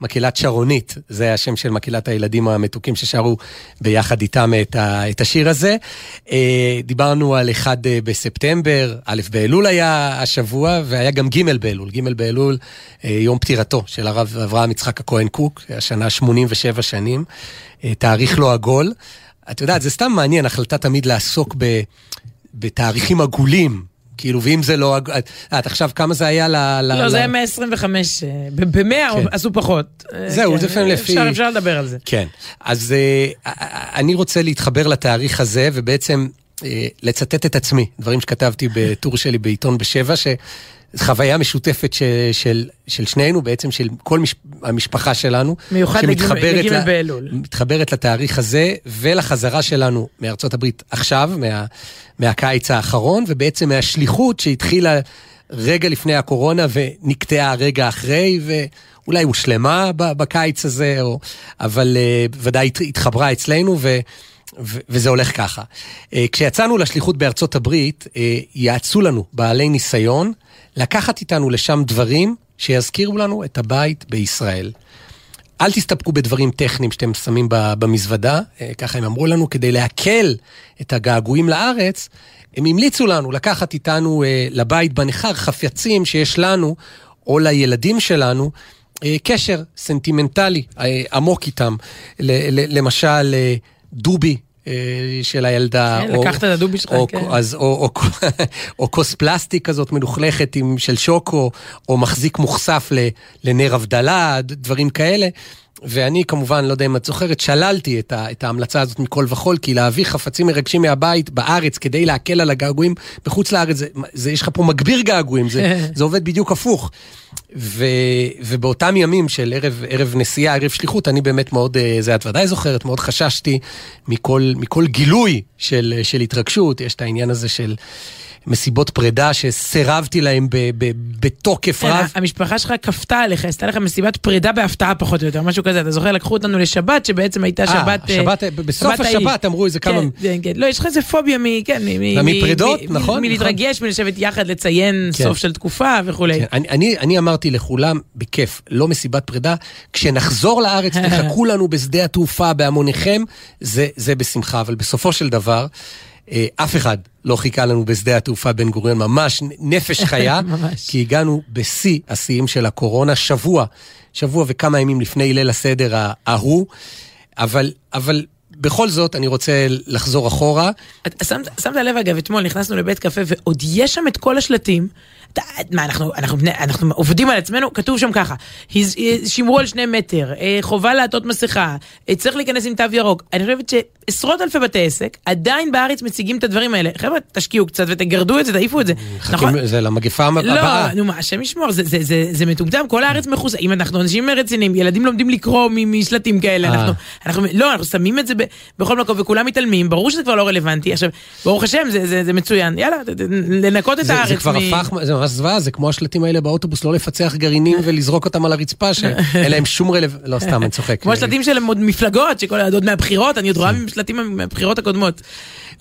ומקהלת שרונית, זה השם של מקהלת הילדים המתוקים ששרו ביחד איתם את השיר הזה. אה, דיברנו על 1 בספטמבר, א' באלול היה השבוע, והיה גם ג' באלול. ג' באלול, אה, יום פטירתו של הרב אברהם יצחק הכהן קוק, השנה 87 שנים, אה, תאריך לא עגול. את יודעת, זה סתם מעניין, החלטה תמיד לעסוק ב... בתאריכים עגולים, כאילו, ואם זה לא... את עכשיו, כמה זה היה ל... ל- לא, ל- זה היה 125, אה, ב- ב-100 כן. עשו פחות. אה, זהו, כן, זה לפעמים לפי- אפשר- אפשר לדבר על זה. כן. אז אה, אני רוצה להתחבר לתאריך הזה, ובעצם אה, לצטט את עצמי, דברים שכתבתי בטור שלי בעיתון בשבע, ש... חוויה משותפת ש, של, של שנינו, בעצם של כל מש, המשפחה שלנו. מיוחד לג' שמתחברת לג' ל- באלול. מתחברת לתאריך הזה ולחזרה שלנו מארצות הברית עכשיו, מה, מהקיץ האחרון, ובעצם מהשליחות שהתחילה רגע לפני הקורונה ונקטעה רגע אחרי, ואולי הושלמה בקיץ הזה, או, אבל uh, ודאי הת- התחברה אצלנו, ו... ו- וזה הולך ככה. Uh, כשיצאנו לשליחות בארצות הברית, uh, יעצו לנו בעלי ניסיון לקחת איתנו לשם דברים שיזכירו לנו את הבית בישראל. אל תסתפקו בדברים טכניים שאתם שמים במזוודה, אה, ככה הם אמרו לנו, כדי להקל את הגעגועים לארץ, הם המליצו לנו לקחת איתנו אה, לבית בניכר חפצים שיש לנו, או לילדים שלנו, אה, קשר סנטימנטלי עמוק איתם. למשל, דובי. אה, של הילדה. כן, לקחת את הדובי שלך, או, כן. אז, או, או, או כוס פלסטיק כזאת מלוכלכת עם, של שוקו, או מחזיק מוכסף ל, לנר הבדלה, דברים כאלה. ואני כמובן, לא יודע אם את זוכרת, שללתי את, ה, את ההמלצה הזאת מכל וכול, כי להביא חפצים מרגשים מהבית בארץ כדי להקל על הגעגועים בחוץ לארץ, זה, זה, יש לך פה מגביר געגועים, זה, [LAUGHS] זה עובד בדיוק הפוך. ו, ובאותם ימים של ערב, ערב נסיעה, ערב שליחות, אני באמת מאוד, אה, זה את ודאי זוכרת, מאוד חששתי מכל, מכל גילוי של, של התרגשות. יש את העניין הזה של מסיבות פרידה שסירבתי להם ב, ב, בתוקף כן, רב. המשפחה שלך כפתה עליך, עשתה לך מסיבת פרידה בהפתעה פחות או יותר, משהו כזה. אתה זוכר, לקחו אותנו לשבת, שבעצם הייתה אה, שבת... אה, בסוף שבת ההיא. השבת אמרו איזה כמה... כן, כן, כן. לא, יש לך איזה פוביה מ... כן, מפרידות, מ- נכון, מלהתרגש, מלשבת יחד, לציין כן. סוף של תקופה וכולי. אני, אמרתי לכולם, בכיף, לא מסיבת פרידה, כשנחזור לארץ [LAUGHS] תחכו לנו בשדה התעופה בהמוניכם, זה, בשמחה, אבל בסופו של דבר, אה, אף אחד לא חיכה לנו בשדה התעופה בן גוריון, ממש נפש חיה, [LAUGHS] ממש. כי הגענו בשיא השיאים של הקורונה, שבוע, שבוע וכמה ימים לפני ליל הסדר ההוא, אבל, אבל בכל זאת, אני רוצה לחזור אחורה. שמת, שמת לב אגב, אתמול נכנסנו לבית קפה ועוד יש שם את כל השלטים. מה, אנחנו, אנחנו, אנחנו עובדים על עצמנו, כתוב שם ככה, "היז- אה, שמרו על שני מטר, אה, חובה לעטות מסכה, אה, צריך להיכנס עם תו ירוק. אני חושבת שעשרות אלפי בתי עסק עדיין בארץ מציגים את הדברים האלה. חבר'ה, תשקיעו קצת ותגרדו את זה, תעיפו את זה. נכון? חכים, זה למגפה הבאה. לא, נו מה, השם ישמור, זה, זה, זה, זה מטומטם, כל הארץ מכוסה. אם אנחנו אנשים רציניים, ילדים לומדים לקרוא משלטים כאלה, אה. אנחנו, אנחנו, לא, אנחנו שמים את זה ב, בכל מקום וכולם מתעלמים, ברור שזה כבר לא רלוונטי. עכשיו, ברוך השם, זה, זה, זה מצוין, יאללה, לנקות את הארץ. זה כבר הפך, זה ממש זוועה, זה כמו השלטים האלה באוטובוס, לא לפצח גרעינים ולזרוק אותם על הרצפה, שאין [LAUGHS] להם שום רלו... לא, סתם, אני צוחק. כמו השלטים של מפלגות, שכל עוד מהבחירות, אני עוד רואה משלטים מהבחירות הקודמות.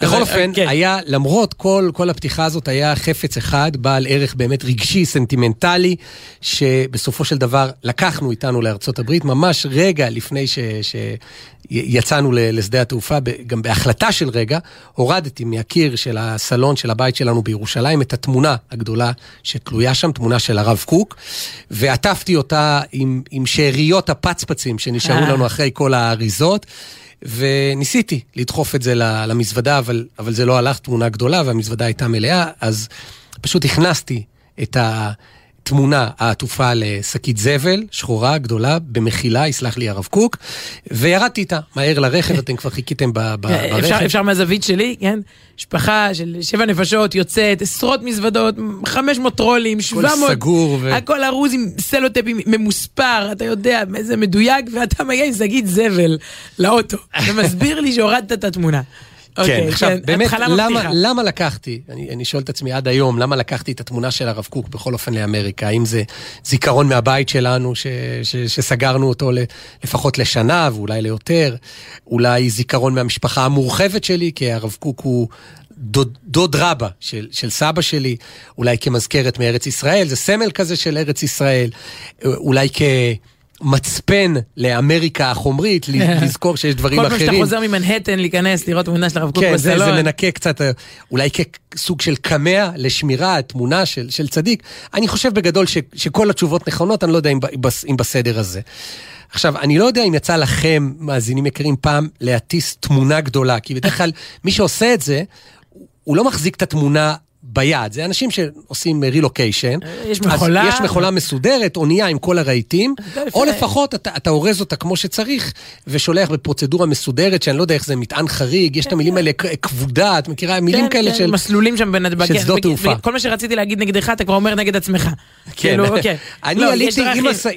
בכל אופן, כן. היה, למרות כל, כל הפתיחה הזאת, היה חפץ אחד, בעל ערך באמת רגשי, סנטימנטלי, שבסופו של דבר לקחנו איתנו לארצות הברית, ממש רגע לפני ש... ש... יצאנו לשדה התעופה, גם בהחלטה של רגע, הורדתי מהקיר של הסלון של הבית שלנו בירושלים את התמונה הגדולה שתלויה שם, תמונה של הרב קוק, ועטפתי אותה עם, עם שאריות הפצפצים שנשארו אה. לנו אחרי כל האריזות. וניסיתי לדחוף את זה למזוודה, אבל, אבל זה לא הלך, תמונה גדולה, והמזוודה הייתה מלאה, אז פשוט הכנסתי את התמונה העטופה לשקית זבל, שחורה, גדולה, במחילה, יסלח לי הרב קוק, וירדתי איתה מהר לרכב, אתם כבר חיכיתם אפשר, ברכב. אפשר מהזווית שלי, כן? משפחה של שבע נפשות יוצאת, עשרות מזוודות, 500 טרולים, 700... סגור ו- הכל ארוז עם סלוטפים ממוספר, אתה יודע, איזה מדויק, ואתה מגיע עם שקית זבל לאוטו, ומסביר לי שהורדת את התמונה. כן, אוקיי, עכשיו, באמת, התחלה למה. למה לקחתי, אני, אני שואל את עצמי עד היום, למה לקחתי את התמונה של הרב קוק בכל אופן לאמריקה? האם זה זיכרון מהבית שלנו, ש, ש, שסגרנו אותו לפחות לשנה ואולי ליותר? אולי זיכרון מהמשפחה המורחבת שלי, כי הרב קוק הוא דוד, דוד רבא של, של סבא שלי, אולי כמזכרת מארץ ישראל, זה סמל כזה של ארץ ישראל, אולי כ... מצפן לאמריקה החומרית, [LAUGHS] לזכור שיש דברים כל אחרים. פעם שאתה חוזר ממנהטן להיכנס, לראות תמונה של הרב קוק כן, זה, בסלון. מנקה קצת, אולי כסוג של קמע לשמירה, תמונה של, של צדיק. אני חושב בגדול ש, שכל התשובות נכונות, אני לא יודע אם, אם בסדר הזה. עכשיו, אני לא יודע אם יצא לכם, מאזינים יקרים, פעם להטיס תמונה גדולה, כי בדרך כלל מי שעושה את זה, הוא לא מחזיק את התמונה ביד, זה אנשים שעושים רילוקיישן. יש מכולה. יש מכולה מסודרת, אונייה עם כל הרהיטים, או לפחות אתה, אתה אורז אותה כמו שצריך, ושולח בפרוצדורה מסודרת, שאני לא יודע איך זה מטען חריג, יש את המילים האלה, כ- כבודה, את מכירה מילים כן, כאלה כן, של... מסלולים שם בנתב"ג. של כן, שדות תעופה. כל מה שרציתי להגיד נגדך, אתה כבר אומר נגד עצמך. כן, כאילו, אוקיי. אני לא, עליתי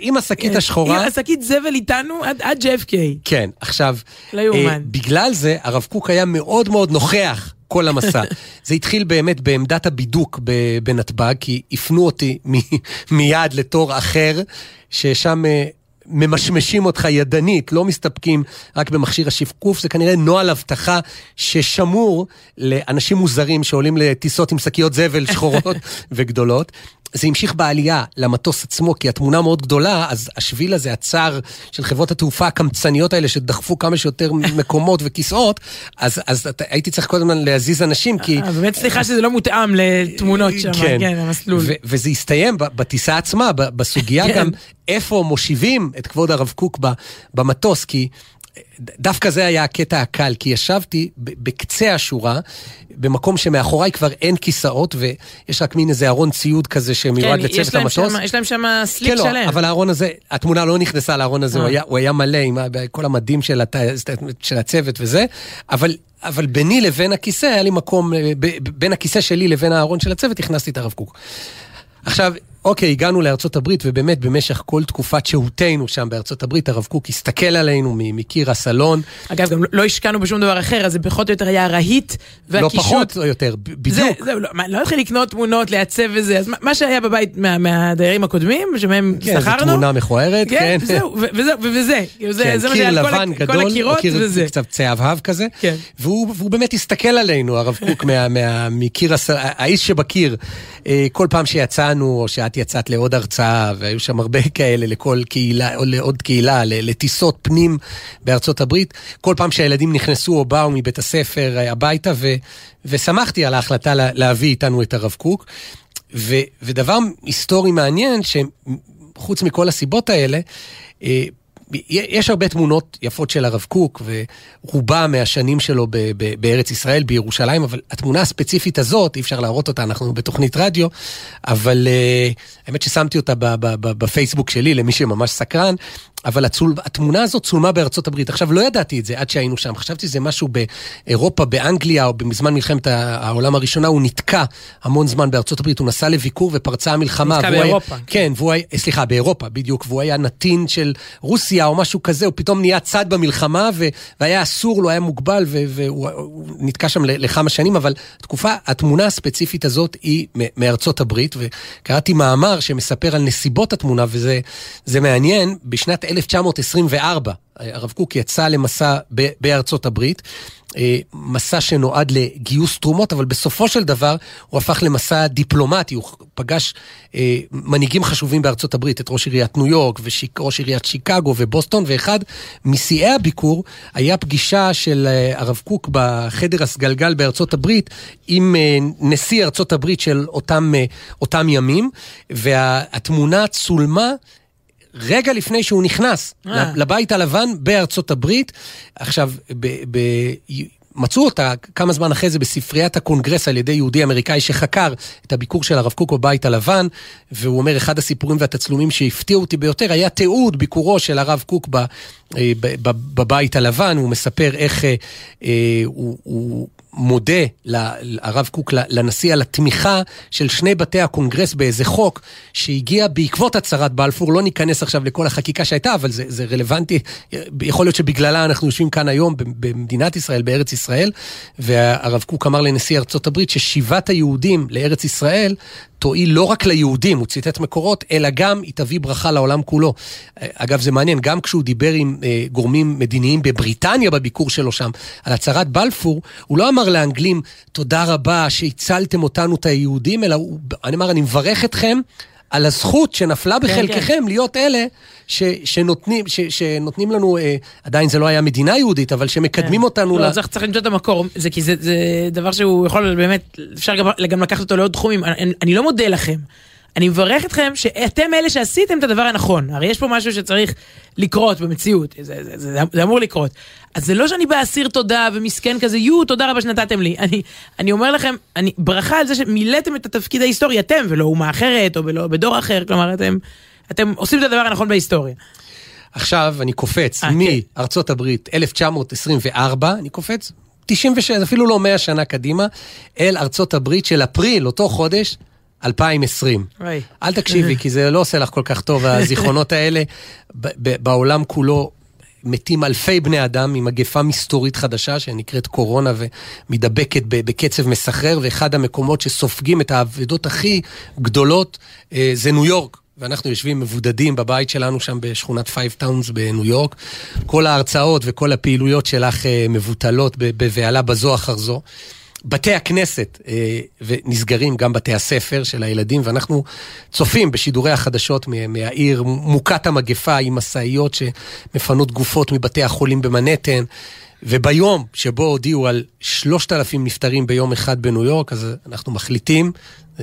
עם השקית כן. השחורה. עם השקית זבל איתנו עד- JFK. כן, עכשיו, לא. אה, בגלל זה הרב קוק היה מאוד מאוד נוכח כל המסע. זה התחיל באמת בעמדת הבידוק בנתב"ג, כי הפנו אותי מ- מיד לתור אחר, ששם... אה, ממשמשים אותך ידנית, לא מסתפקים רק במכשיר השיקוף, זה כנראה נוהל אבטחה ששמור לאנשים מוזרים שעולים לטיסות עם שקיות זבל שחורות [LAUGHS] וגדולות. זה המשיך בעלייה למטוס עצמו, כי התמונה מאוד גדולה, אז השביל הזה, הצר של חברות התעופה הקמצניות האלה, שדחפו כמה שיותר [LAUGHS] מקומות וכיסאות, אז, אז הייתי צריך קודם להזיז אנשים, כי... אה, באמת סליחה שזה לא מותאם לתמונות שם, כן, המסלול. ו- וזה הסתיים בטיסה עצמה, בסוגיה כן. גם איפה מושיבים את כבוד הרב קוק במטוס, כי דווקא זה היה הקטע הקל, כי ישבתי בקצה השורה, במקום שמאחוריי כבר אין כיסאות, ויש רק מין איזה ארון ציוד כזה שמיועד כן, לצוות המטוס. שם- יש להם שם סליק כן, לא, שלם. אבל הארון הזה, התמונה לא נכנסה לארון הזה, אה. הוא היה, הוא היה מלא עם כל המדים של, הת... של הצוות וזה, אבל, אבל ביני לבין הכיסא, היה לי מקום, אה, ב- בין הכיסא שלי לבין הארון של הצוות, הכנסתי את הרב קוק. עכשיו, אוקיי, הגענו לארצות הברית, ובאמת במשך כל תקופת שהותנו שם בארצות הברית, הרב קוק הסתכל עלינו מקיר הסלון, אגב, גם לא- לא השקענו בשום דבר אחר, אז זה פחות או יותר היה הרהיט לא והקישוט. פחות או יותר, ב- זה, בדיוק. זהו, לא, לא התחיל לקנות תמונות, לעצב וזה, אז מה, מה שהיה בבית מה, מהדיירים הקודמים, שמהם כן, זו שכרנו, תמונה מכוערת, כן, כן. זהו, וזהו, וזה, כאילו, זה, כן, זה מה שהיה על כל, גדול, כל הקירות קיר וזה. קצת צהבהב כזה, כן. והוא, והוא באמת הסתכל עלינו, הרב קוק, מה, מה, מקיר, הס... האיש שבקיר, אה, כל פעם שיצאנו, או שאת יצאת לעוד הרצאה, והיו שם הרבה [LAUGHS] כאלה לכל קהילה, או לעוד קהילה, לטיסות פנים בארצות הברית, כל פעם שהילדים נכנסו או באו מבית הספר אה, הביתה, ו, ושמחתי על ההחלטה לה, להביא איתנו את הרב קוק. ו, ודבר היסטורי מעניין, שחוץ מכל הסיבות האלה, אה, יש הרבה תמונות יפות של הרב קוק, ורובה מהשנים שלו ב- ב- בארץ ישראל, בירושלים, אבל התמונה הספציפית הזאת, אי אפשר להראות אותה, אנחנו בתוכנית רדיו, אבל uh, האמת ששמתי אותה בפייסבוק שלי, למי שממש סקרן, אבל הצול, התמונה הזאת צולמה בארצות הברית. עכשיו, לא ידעתי את זה עד שהיינו שם, חשבתי שזה משהו באירופה, באנגליה, או בזמן מלחמת העולם הראשונה, הוא נתקע המון זמן בארצות הברית, הוא נסע לביקור ופרצה המלחמה. נתקע והוא היה- באירופה. כן, והוא היה, סליחה, באירופה, בדיוק, והוא היה נתין של רוסיה או משהו כזה, הוא פתאום נהיה צד במלחמה, ו, והיה אסור לו, היה מוגבל, ו, והוא הוא נתקע שם לכמה שנים, אבל תקופה, התמונה הספציפית הזאת היא מארצות הברית, וקראתי מאמר שמספר על נסיבות התמונה, וזה זה מעניין, בשנת 1924, הרב קוק יצא למסע בארצות הברית. אה, מסע שנועד לגיוס תרומות, אבל בסופו של דבר הוא הפך למסע דיפלומטי, הוא פגש אה, מנהיגים חשובים בארצות הברית, את ראש עיריית ניו יורק וראש עיריית שיקגו ובוסטון, ואחד משיאי הביקור היה פגישה של אה, הרב קוק בחדר הסגלגל בארצות הברית עם אה, נשיא ארצות הברית של אותם, אה, אותם ימים, והתמונה צולמה רגע לפני שהוא נכנס אה. לבית הלבן בארצות הברית. עכשיו, ב, ב, מצאו אותה כמה זמן אחרי זה בספריית הקונגרס על ידי יהודי אמריקאי שחקר את הביקור של הרב קוק בבית הלבן, והוא אומר, אחד הסיפורים והתצלומים שהפתיעו אותי ביותר היה תיעוד ביקורו של הרב קוק ב, אה, ב, ב, בבית הלבן, הוא מספר איך אה, אה, הוא, הוא מודה לרב קוק, לנשיא, על התמיכה של שני בתי הקונגרס באיזה חוק שהגיע בעקבות הצהרת בלפור. לא ניכנס עכשיו לכל החקיקה שהייתה, אבל זה, זה רלוונטי. יכול להיות שבגללה אנחנו יושבים כאן היום במדינת ישראל, בארץ ישראל, והרב קוק אמר לנשיא ארצות הברית ששיבת היהודים לארץ ישראל תועיל לא רק ליהודים, הוא ציטט מקורות, אלא גם היא תביא ברכה לעולם כולו. אגב, זה מעניין, גם כשהוא דיבר עם אה, גורמים מדיניים בבריטניה בביקור שלו שם, על הצהרת בלפור, הוא לא אמר לאנגלים, תודה רבה שהצלתם אותנו, את היהודים, אלא הוא, אני אמר, אני מברך אתכם. על הזכות שנפלה בחלקכם כן, כן. להיות אלה ש, שנותנים, ש, שנותנים לנו, אה, עדיין זה לא היה מדינה יהודית, אבל שמקדמים כן. אותנו לא, ל... צריך, צריך למצוא את המקור, זה כי זה, זה דבר שהוא יכול באמת, אפשר גם, גם לקחת אותו לעוד תחומים. אני, אני לא מודה לכם. אני מברך אתכם שאתם אלה שעשיתם את הדבר הנכון. הרי יש פה משהו שצריך לקרות במציאות, זה, זה, זה, זה אמור לקרות. אז זה לא שאני בא אסיר תודה ומסכן כזה, יו, תודה רבה שנתתם לי. אני, אני אומר לכם, אני, ברכה על זה שמילאתם את התפקיד ההיסטורי, אתם, ולא אומה אחרת, או בלא, בדור אחר, כלומר, אתם, אתם עושים את הדבר הנכון בהיסטוריה. עכשיו אני קופץ אה, כן. מארצות הברית 1924, אני קופץ 96, אפילו לא 100 שנה קדימה, אל ארצות הברית של אפריל, אותו חודש, 2020. אוי. אל תקשיבי, כי זה לא עושה לך כל כך טוב, הזיכרונות האלה. בעולם כולו מתים אלפי בני אדם ממגפה מסתורית חדשה שנקראת קורונה ומדבקת בקצב מסחרר, ואחד המקומות שסופגים את האבדות הכי גדולות אה, זה ניו יורק. ואנחנו יושבים מבודדים בבית שלנו שם בשכונת פייב טאונס בניו יורק. כל ההרצאות וכל הפעילויות שלך אה, מבוטלות בבהלה בזו אחר זו. בתי הכנסת אה, ונסגרים גם בתי הספר של הילדים, ואנחנו צופים בשידורי החדשות מהעיר מוכת המגפה עם משאיות שמפנות גופות מבתי החולים במנהטן. וביום שבו הודיעו על שלושת אלפים נפטרים ביום אחד בניו יורק, אז אנחנו מחליטים,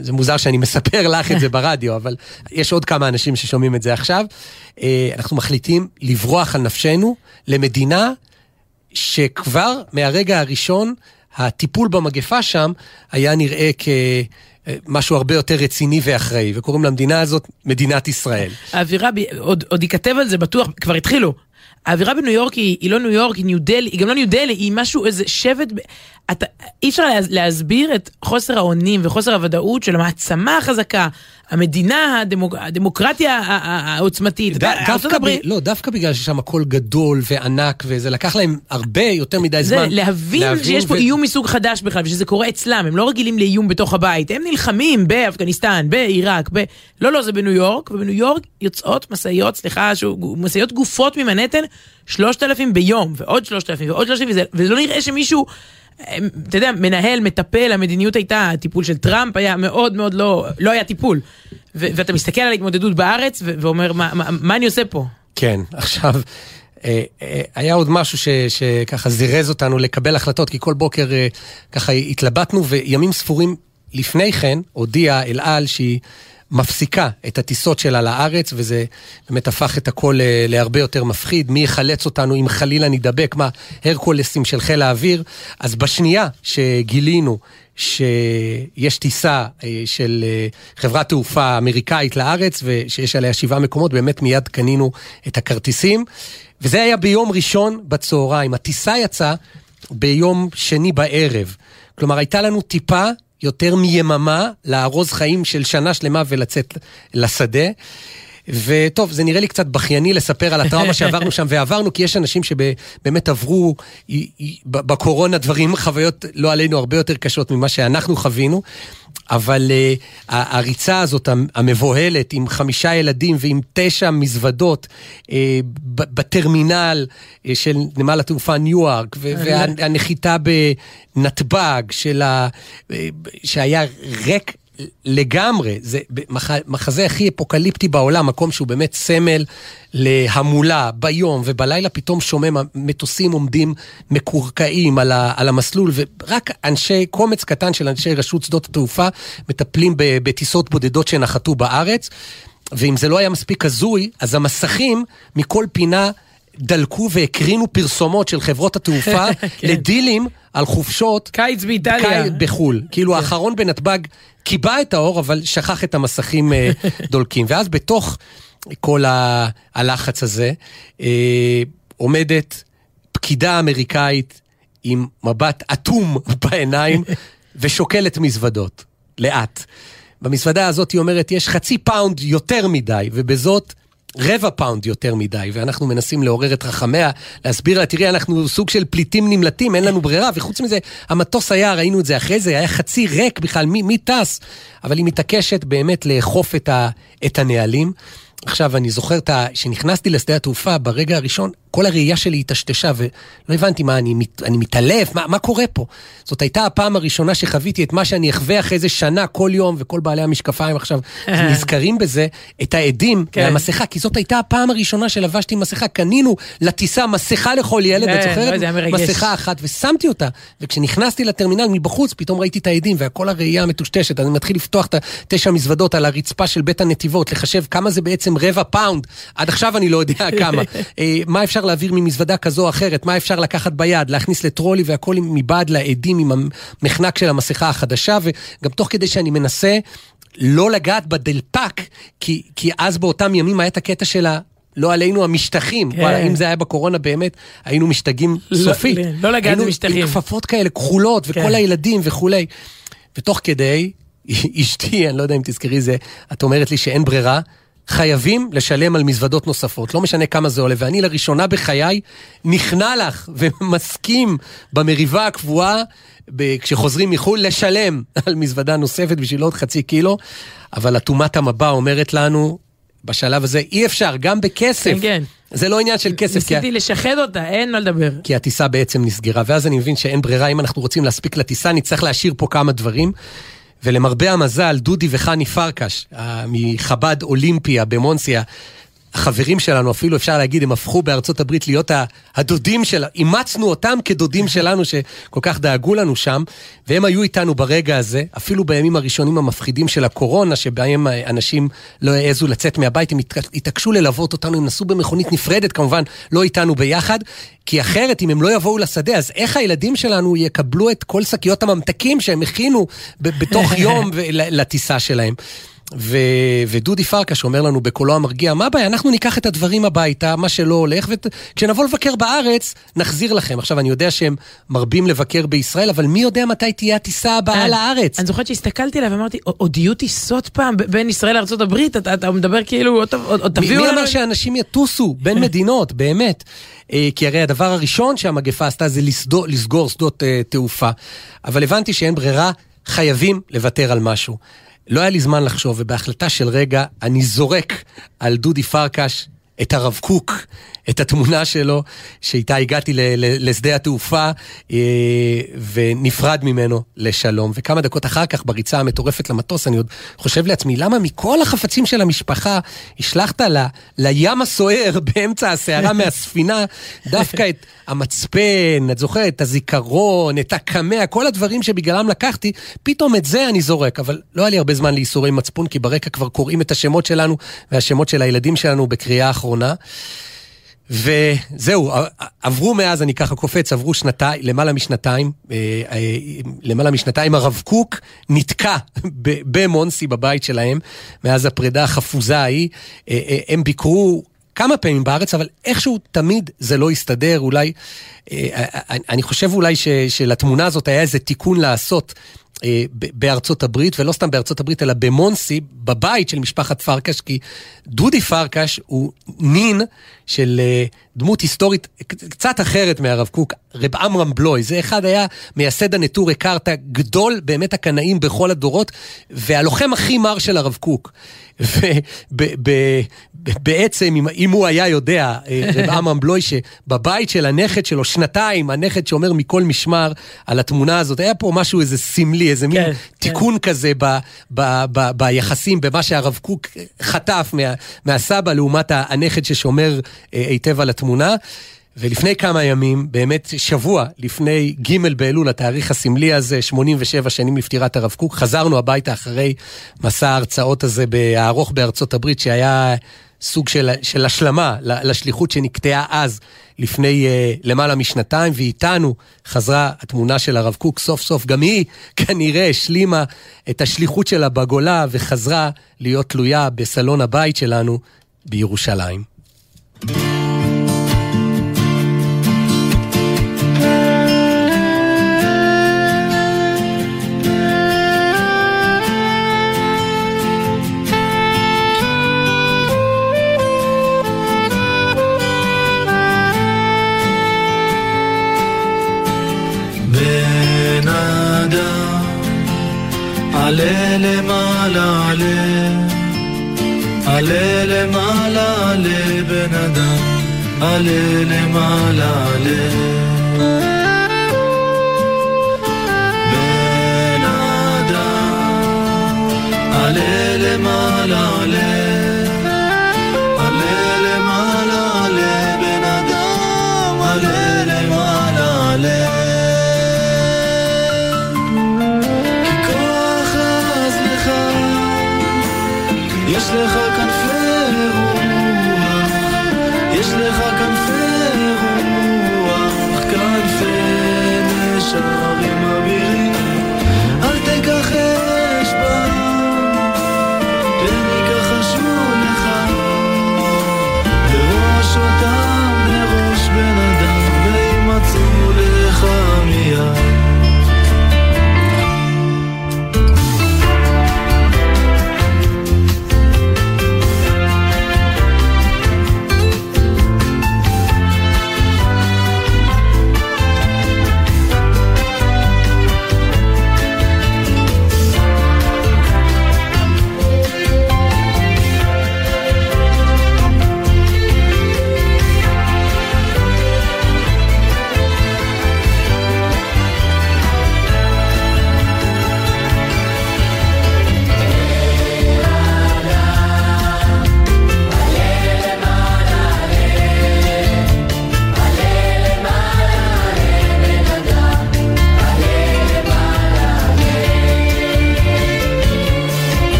זה מוזר שאני מספר לך את זה [LAUGHS] ברדיו, אבל יש עוד כמה אנשים ששומעים את זה עכשיו, אה, אנחנו מחליטים לברוח על נפשנו למדינה שכבר מהרגע הראשון הטיפול במגפה שם היה נראה כמשהו הרבה יותר רציני ואחראי, וקוראים למדינה הזאת מדינת ישראל. האווירה, עוד, עוד ייכתב על זה בטוח, כבר התחילו. האווירה בניו יורק היא, היא לא ניו יורק, היא ניו דלי, היא גם לא ניו דלי, היא משהו, איזה שבט, אתה, אי אפשר לה, להסביר את חוסר האונים וחוסר הוודאות של המעצמה החזקה, המדינה, הדמוק, הדמוקרטיה העוצמתית. ד, דווקא, ב, לא, דווקא בגלל ששם הכל גדול וענק, וזה לקח להם הרבה יותר מדי זה, זמן. להבין, להבין שיש ו... פה איום מסוג חדש בכלל, ושזה קורה אצלם, הם לא רגילים לאיום בתוך הבית, הם נלחמים באפגניסטן, בעיראק, ב... לא, לא, זה בניו יורק, ובניו יורק יוצאות משאיות, סליחה, משאיות גופות ממנהטן, שלושת אלפים ביום, ועוד שלושת אלפים, ועוד שלושת אלפים, ולא נראה שמישהו... אתה יודע, מנהל, מטפל, המדיניות הייתה, הטיפול של טראמפ היה מאוד מאוד לא, לא היה טיפול. ו- ואתה מסתכל על ההתמודדות בארץ ו- ואומר, מה, מה, מה אני עושה פה? כן, [LAUGHS] עכשיו, אה, אה, היה עוד משהו ש, שככה זירז אותנו לקבל החלטות, כי כל בוקר אה, ככה התלבטנו, וימים ספורים לפני כן הודיעה אל על שהיא מפסיקה את הטיסות שלה לארץ, וזה באמת הפך את הכל אה, להרבה יותר מפחיד. מי יחלץ אותנו אם חלילה נידבק? מה, הרקולסים של חיל האוויר? אז בשנייה שגילינו שיש טיסה אה, של אה, חברת תעופה אמריקאית לארץ, ושיש עליה שבעה מקומות, באמת מיד קנינו את הכרטיסים. וזה היה ביום ראשון בצהריים. הטיסה יצאה ביום שני בערב. כלומר, הייתה לנו טיפה יותר מיממה לארוז חיים של שנה שלמה ולצאת לשדה. וטוב, זה נראה לי קצת בכייני לספר על הטראומה שעברנו שם, ועברנו, כי יש אנשים שבאמת עברו בקורונה דברים, חוויות, לא עלינו, הרבה יותר קשות ממה שאנחנו חווינו. אבל uh, הריצה הזאת המבוהלת עם חמישה ילדים ועם תשע מזוודות uh, בטרמינל uh, של נמל התעופה ניו-ארק והנחיתה בנתב"ג של ה... uh, שהיה ריק לגמרי, זה מח, מחזה הכי אפוקליפטי בעולם, מקום שהוא באמת סמל להמולה ביום ובלילה פתאום שומם, המטוסים עומדים מקורקעים על, ה, על המסלול ורק אנשי, קומץ קטן של אנשי רשות שדות התעופה מטפלים בטיסות בודדות שנחתו בארץ. ואם זה לא היה מספיק הזוי, אז המסכים מכל פינה דלקו והקרינו פרסומות של חברות התעופה [LAUGHS] כן. לדילים על חופשות. קיץ באיטליה. בחו"ל. כאילו כן. האחרון בנתב"ג כיבה את האור, אבל שכח את המסכים אה, [LAUGHS] דולקים. ואז בתוך כל ה- הלחץ הזה, אה, עומדת פקידה אמריקאית עם מבט אטום [LAUGHS] בעיניים ושוקלת מזוודות, לאט. במזוודה הזאת היא אומרת, יש חצי פאונד יותר מדי, ובזאת רבע פאונד יותר מדי, ואנחנו מנסים לעורר את רחמיה, להסביר לה, תראי, אנחנו סוג של פליטים נמלטים, אין לנו ברירה, וחוץ מזה, המטוס היה, ראינו את זה אחרי זה, היה חצי ריק בכלל, מי, מי טס? אבל היא מתעקשת באמת לאכוף את, ה, את הנהלים. עכשיו, אני זוכר שנכנסתי לשדה התעופה, ברגע הראשון, כל הראייה שלי היטשטשה, ולא הבנתי מה, אני, מת, אני מתעלף, מה, מה קורה פה? זאת הייתה הפעם הראשונה שחוויתי את מה שאני אחווה אחרי איזה שנה, כל יום, וכל בעלי המשקפיים עכשיו [LAUGHS] נזכרים בזה, את העדים כן. מהמסכה, כי זאת הייתה הפעם הראשונה שלבשתי מסכה, קנינו לטיסה מסכה לכל ילד, את כן, זוכרת? לא מסכה אחת, ושמתי אותה, וכשנכנסתי לטרמינל מבחוץ, פתאום ראיתי את האדים, וכל הראייה המטושטשת, אני מתחיל לפתוח את התשע מזוודות על הרצפה של בית הנתיבות, לחשב כמה זה בעצם רבע פאונד, עד עכשיו אני לא יודע [LAUGHS] כמה. [LAUGHS] אה, מה אפשר להעביר ממזוודה כזו או אחרת, מה אפשר לקחת ביד, להכניס לטרולי והכל מבעד לאדים עם המחנק של המסכה החדשה, וגם תוך כדי שאני מנסה לא לגעת בדלפק, כי, כי אז באותם ימים היה את הקטע של ה... לא עלינו המשטחים, כן. וואלה, אם זה היה בקורונה באמת, היינו משתגעים לא, סופית. לא, לא לגעת במשטחים. היינו עם כפפות כאלה כחולות, וכל כן. הילדים וכולי. ותוך כדי, [LAUGHS] אשתי, אני לא יודע אם תזכרי זה, את אומרת לי שאין ברירה, חייבים לשלם על מזוודות נוספות, לא משנה כמה זה עולה. ואני לראשונה בחיי נכנע לך ומסכים במריבה הקבועה, כשחוזרים מחו"ל, לשלם על מזוודה נוספת בשביל עוד חצי קילו. אבל אטומת המבע אומרת לנו, בשלב הזה אי אפשר, גם בכסף. כן, כן. זה לא עניין של כסף. ניסיתי כי... לשחד אותה, אין מה לדבר. כי הטיסה בעצם נסגרה, ואז אני מבין שאין ברירה, אם אנחנו רוצים להספיק לטיסה, נצטרך להשאיר פה כמה דברים. ולמרבה המזל, דודי וחני פרקש, מחב"ד אולימפיה במונסיה, החברים שלנו, אפילו אפשר להגיד, הם הפכו בארצות הברית להיות הדודים של... אימצנו אותם כדודים [LAUGHS] שלנו שכל כך דאגו לנו שם, והם היו איתנו ברגע הזה, אפילו בימים הראשונים המפחידים של הקורונה, שבהם אנשים לא העזו לצאת מהבית, הם התעקשו ללוות אותנו, הם נסעו במכונית נפרדת, כמובן, לא איתנו ביחד, כי אחרת, אם הם לא יבואו לשדה, אז איך הילדים שלנו יקבלו את כל שקיות הממתקים שהם הכינו בתוך [LAUGHS] יום לטיסה שלהם? ו... ודודי פרקש אומר לנו בקולו המרגיע, מה הבעיה? אנחנו ניקח את הדברים הביתה, מה שלא הולך, וכשנבוא לבקר בארץ, נחזיר לכם. עכשיו, אני יודע שהם מרבים לבקר בישראל, אבל מי יודע מתי תהיה הטיסה הבאה לארץ? אני זוכרת שהסתכלתי עליו ואמרתי, עוד יהיו טיסות פעם בין ישראל לארה"ב? אתה, אתה מדבר כאילו, עוד תביאו לנו... מי אמר שאנשים יטוסו בין [LAUGHS] מדינות, באמת? כי הרי הדבר הראשון שהמגפה עשתה זה לסדור, לסגור שדות תעופה. אבל הבנתי שאין ברירה, חייבים לוותר על משהו. לא היה לי זמן לחשוב, ובהחלטה של רגע אני זורק על דודי פרקש את הרב קוק, את התמונה שלו, שאיתה הגעתי לשדה התעופה אה, ונפרד ממנו לשלום. וכמה דקות אחר כך, בריצה המטורפת למטוס, אני עוד חושב לעצמי, למה מכל החפצים של המשפחה השלכת ל, לים הסוער [LAUGHS] באמצע הסערה מהספינה, דווקא את המצפן, את זוכרת, את הזיכרון, את הקמע, כל הדברים שבגללם לקחתי, פתאום את זה אני זורק. אבל לא היה לי הרבה זמן לייסורי מצפון, כי ברקע כבר קוראים את השמות שלנו והשמות של הילדים שלנו בקריאה האחרונה. וזהו, עברו מאז, אני ככה קופץ, עברו שנתיים, למעלה משנתיים, אה, אה, למעלה משנתיים הרב קוק נתקע במונסי בבית שלהם, מאז הפרידה החפוזה ההיא. אה, הם ביקרו כמה פעמים בארץ, אבל איכשהו תמיד זה לא הסתדר, אולי, אני חושב אולי ש, שלתמונה הזאת היה איזה תיקון לעשות. בארצות הברית, ולא סתם בארצות הברית, אלא במונסי, בבית של משפחת פרקש, כי דודי פרקש הוא נין של אה, דמות היסטורית קצת אחרת מהרב קוק, רב עמרם בלוי. זה אחד היה מייסד הנטורי קרתא, גדול באמת הקנאים בכל הדורות, והלוחם הכי מר של הרב קוק. ובעצם, אם, אם הוא היה יודע, אה, רב [LAUGHS] עמרם בלוי, שבבית של הנכד שלו, שנתיים, הנכד שאומר מכל משמר על התמונה הזאת, היה פה משהו איזה סמלי, איזה מין כן, תיקון כזה ב, ב, ב, ביחסים, במה שהרב קוק חטף מה, מהסבא לעומת הנכד ששומר היטב על התמונה. ולפני כמה ימים, באמת שבוע לפני ג' באלול, התאריך הסמלי הזה, 87 שנים לפטירת הרב קוק, חזרנו הביתה אחרי מסע ההרצאות הזה הארוך בארצות הברית, שהיה סוג של, של השלמה לשליחות שנקטעה אז, לפני uh, למעלה משנתיים, ואיתנו חזרה התמונה של הרב קוק, סוף סוף גם היא [LAUGHS] כנראה השלימה את השליחות שלה בגולה וחזרה להיות תלויה בסלון הבית שלנו בירושלים. בן אדם, עלה למעלה, עלה, עלה למעלה, עלה בן אדם, עלה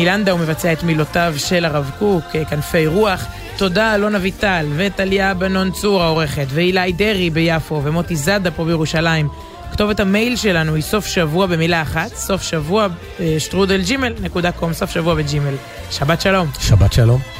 ביני לנדאו מבצע את מילותיו של הרב קוק, אה, כנפי רוח. תודה אלון אביטל, וטליה בנון צור העורכת, ואילי דרעי ביפו, ומוטי זאדה פה בירושלים. כתובת המייל שלנו היא סוף שבוע במילה אחת, סוף שבוע אה, שטרודל ג'ימל נקודה קום, סוף שבוע בג'ימל. שבת שלום. שבת שלום.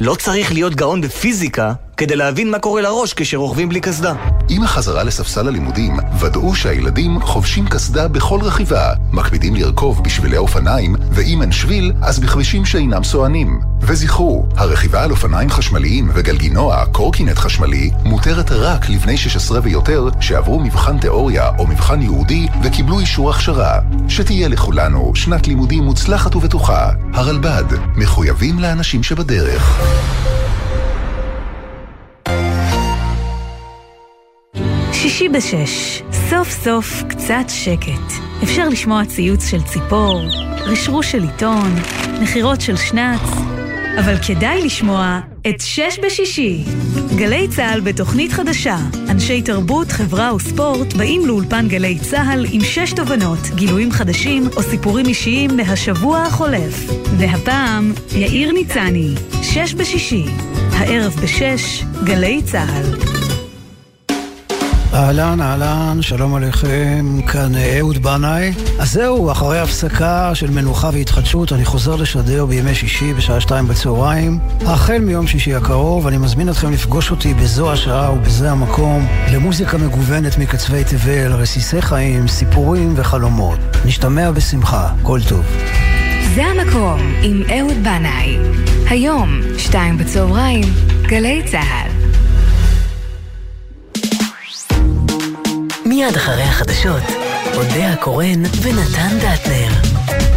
לא צריך להיות גאון בפיזיקה כדי להבין מה קורה לראש כשרוכבים בלי קסדה. עם החזרה לספסל הלימודים, ודאו שהילדים חובשים קסדה בכל רכיבה, מקפידים לרכוב בשבילי אופניים, ואם אין שביל, אז בכבישים שאינם סוענים. וזכרו, הרכיבה על אופניים חשמליים וגלגינוע, קורקינט חשמלי, מותרת רק לבני 16 ויותר שעברו מבחן תיאוריה או מבחן ייעודי וקיבלו אישור הכשרה. שתהיה לכולנו שנת לימודים מוצלחת ובטוחה. הרלב"ד, מחויבים לאנשים שבדרך. שישי בשש, סוף סוף קצת שקט. אפשר לשמוע ציוץ של ציפור, רשרוש של עיתון, נחירות של שנץ, אבל כדאי לשמוע את שש בשישי. גלי צה"ל בתוכנית חדשה. אנשי תרבות, חברה וספורט באים לאולפן גלי צה"ל עם שש תובנות, גילויים חדשים או סיפורים אישיים מהשבוע החולף. והפעם, יאיר ניצני, שש בשישי. הערב בשש, גלי צה"ל. אהלן, אהלן, שלום עליכם, כאן אהוד בנאי. אז זהו, אחרי הפסקה של מנוחה והתחדשות, אני חוזר לשדר בימי שישי בשעה שתיים בצהריים. החל מיום שישי הקרוב, אני מזמין אתכם לפגוש אותי בזו השעה ובזה המקום, למוזיקה מגוונת מקצווי תבל, רסיסי חיים, סיפורים וחלומות. נשתמע בשמחה, כל טוב. זה המקום עם אהוד בנאי. היום, שתיים בצהריים, גלי צה"ל. מיד אחרי החדשות, אודה הקורן ונתן דטנר.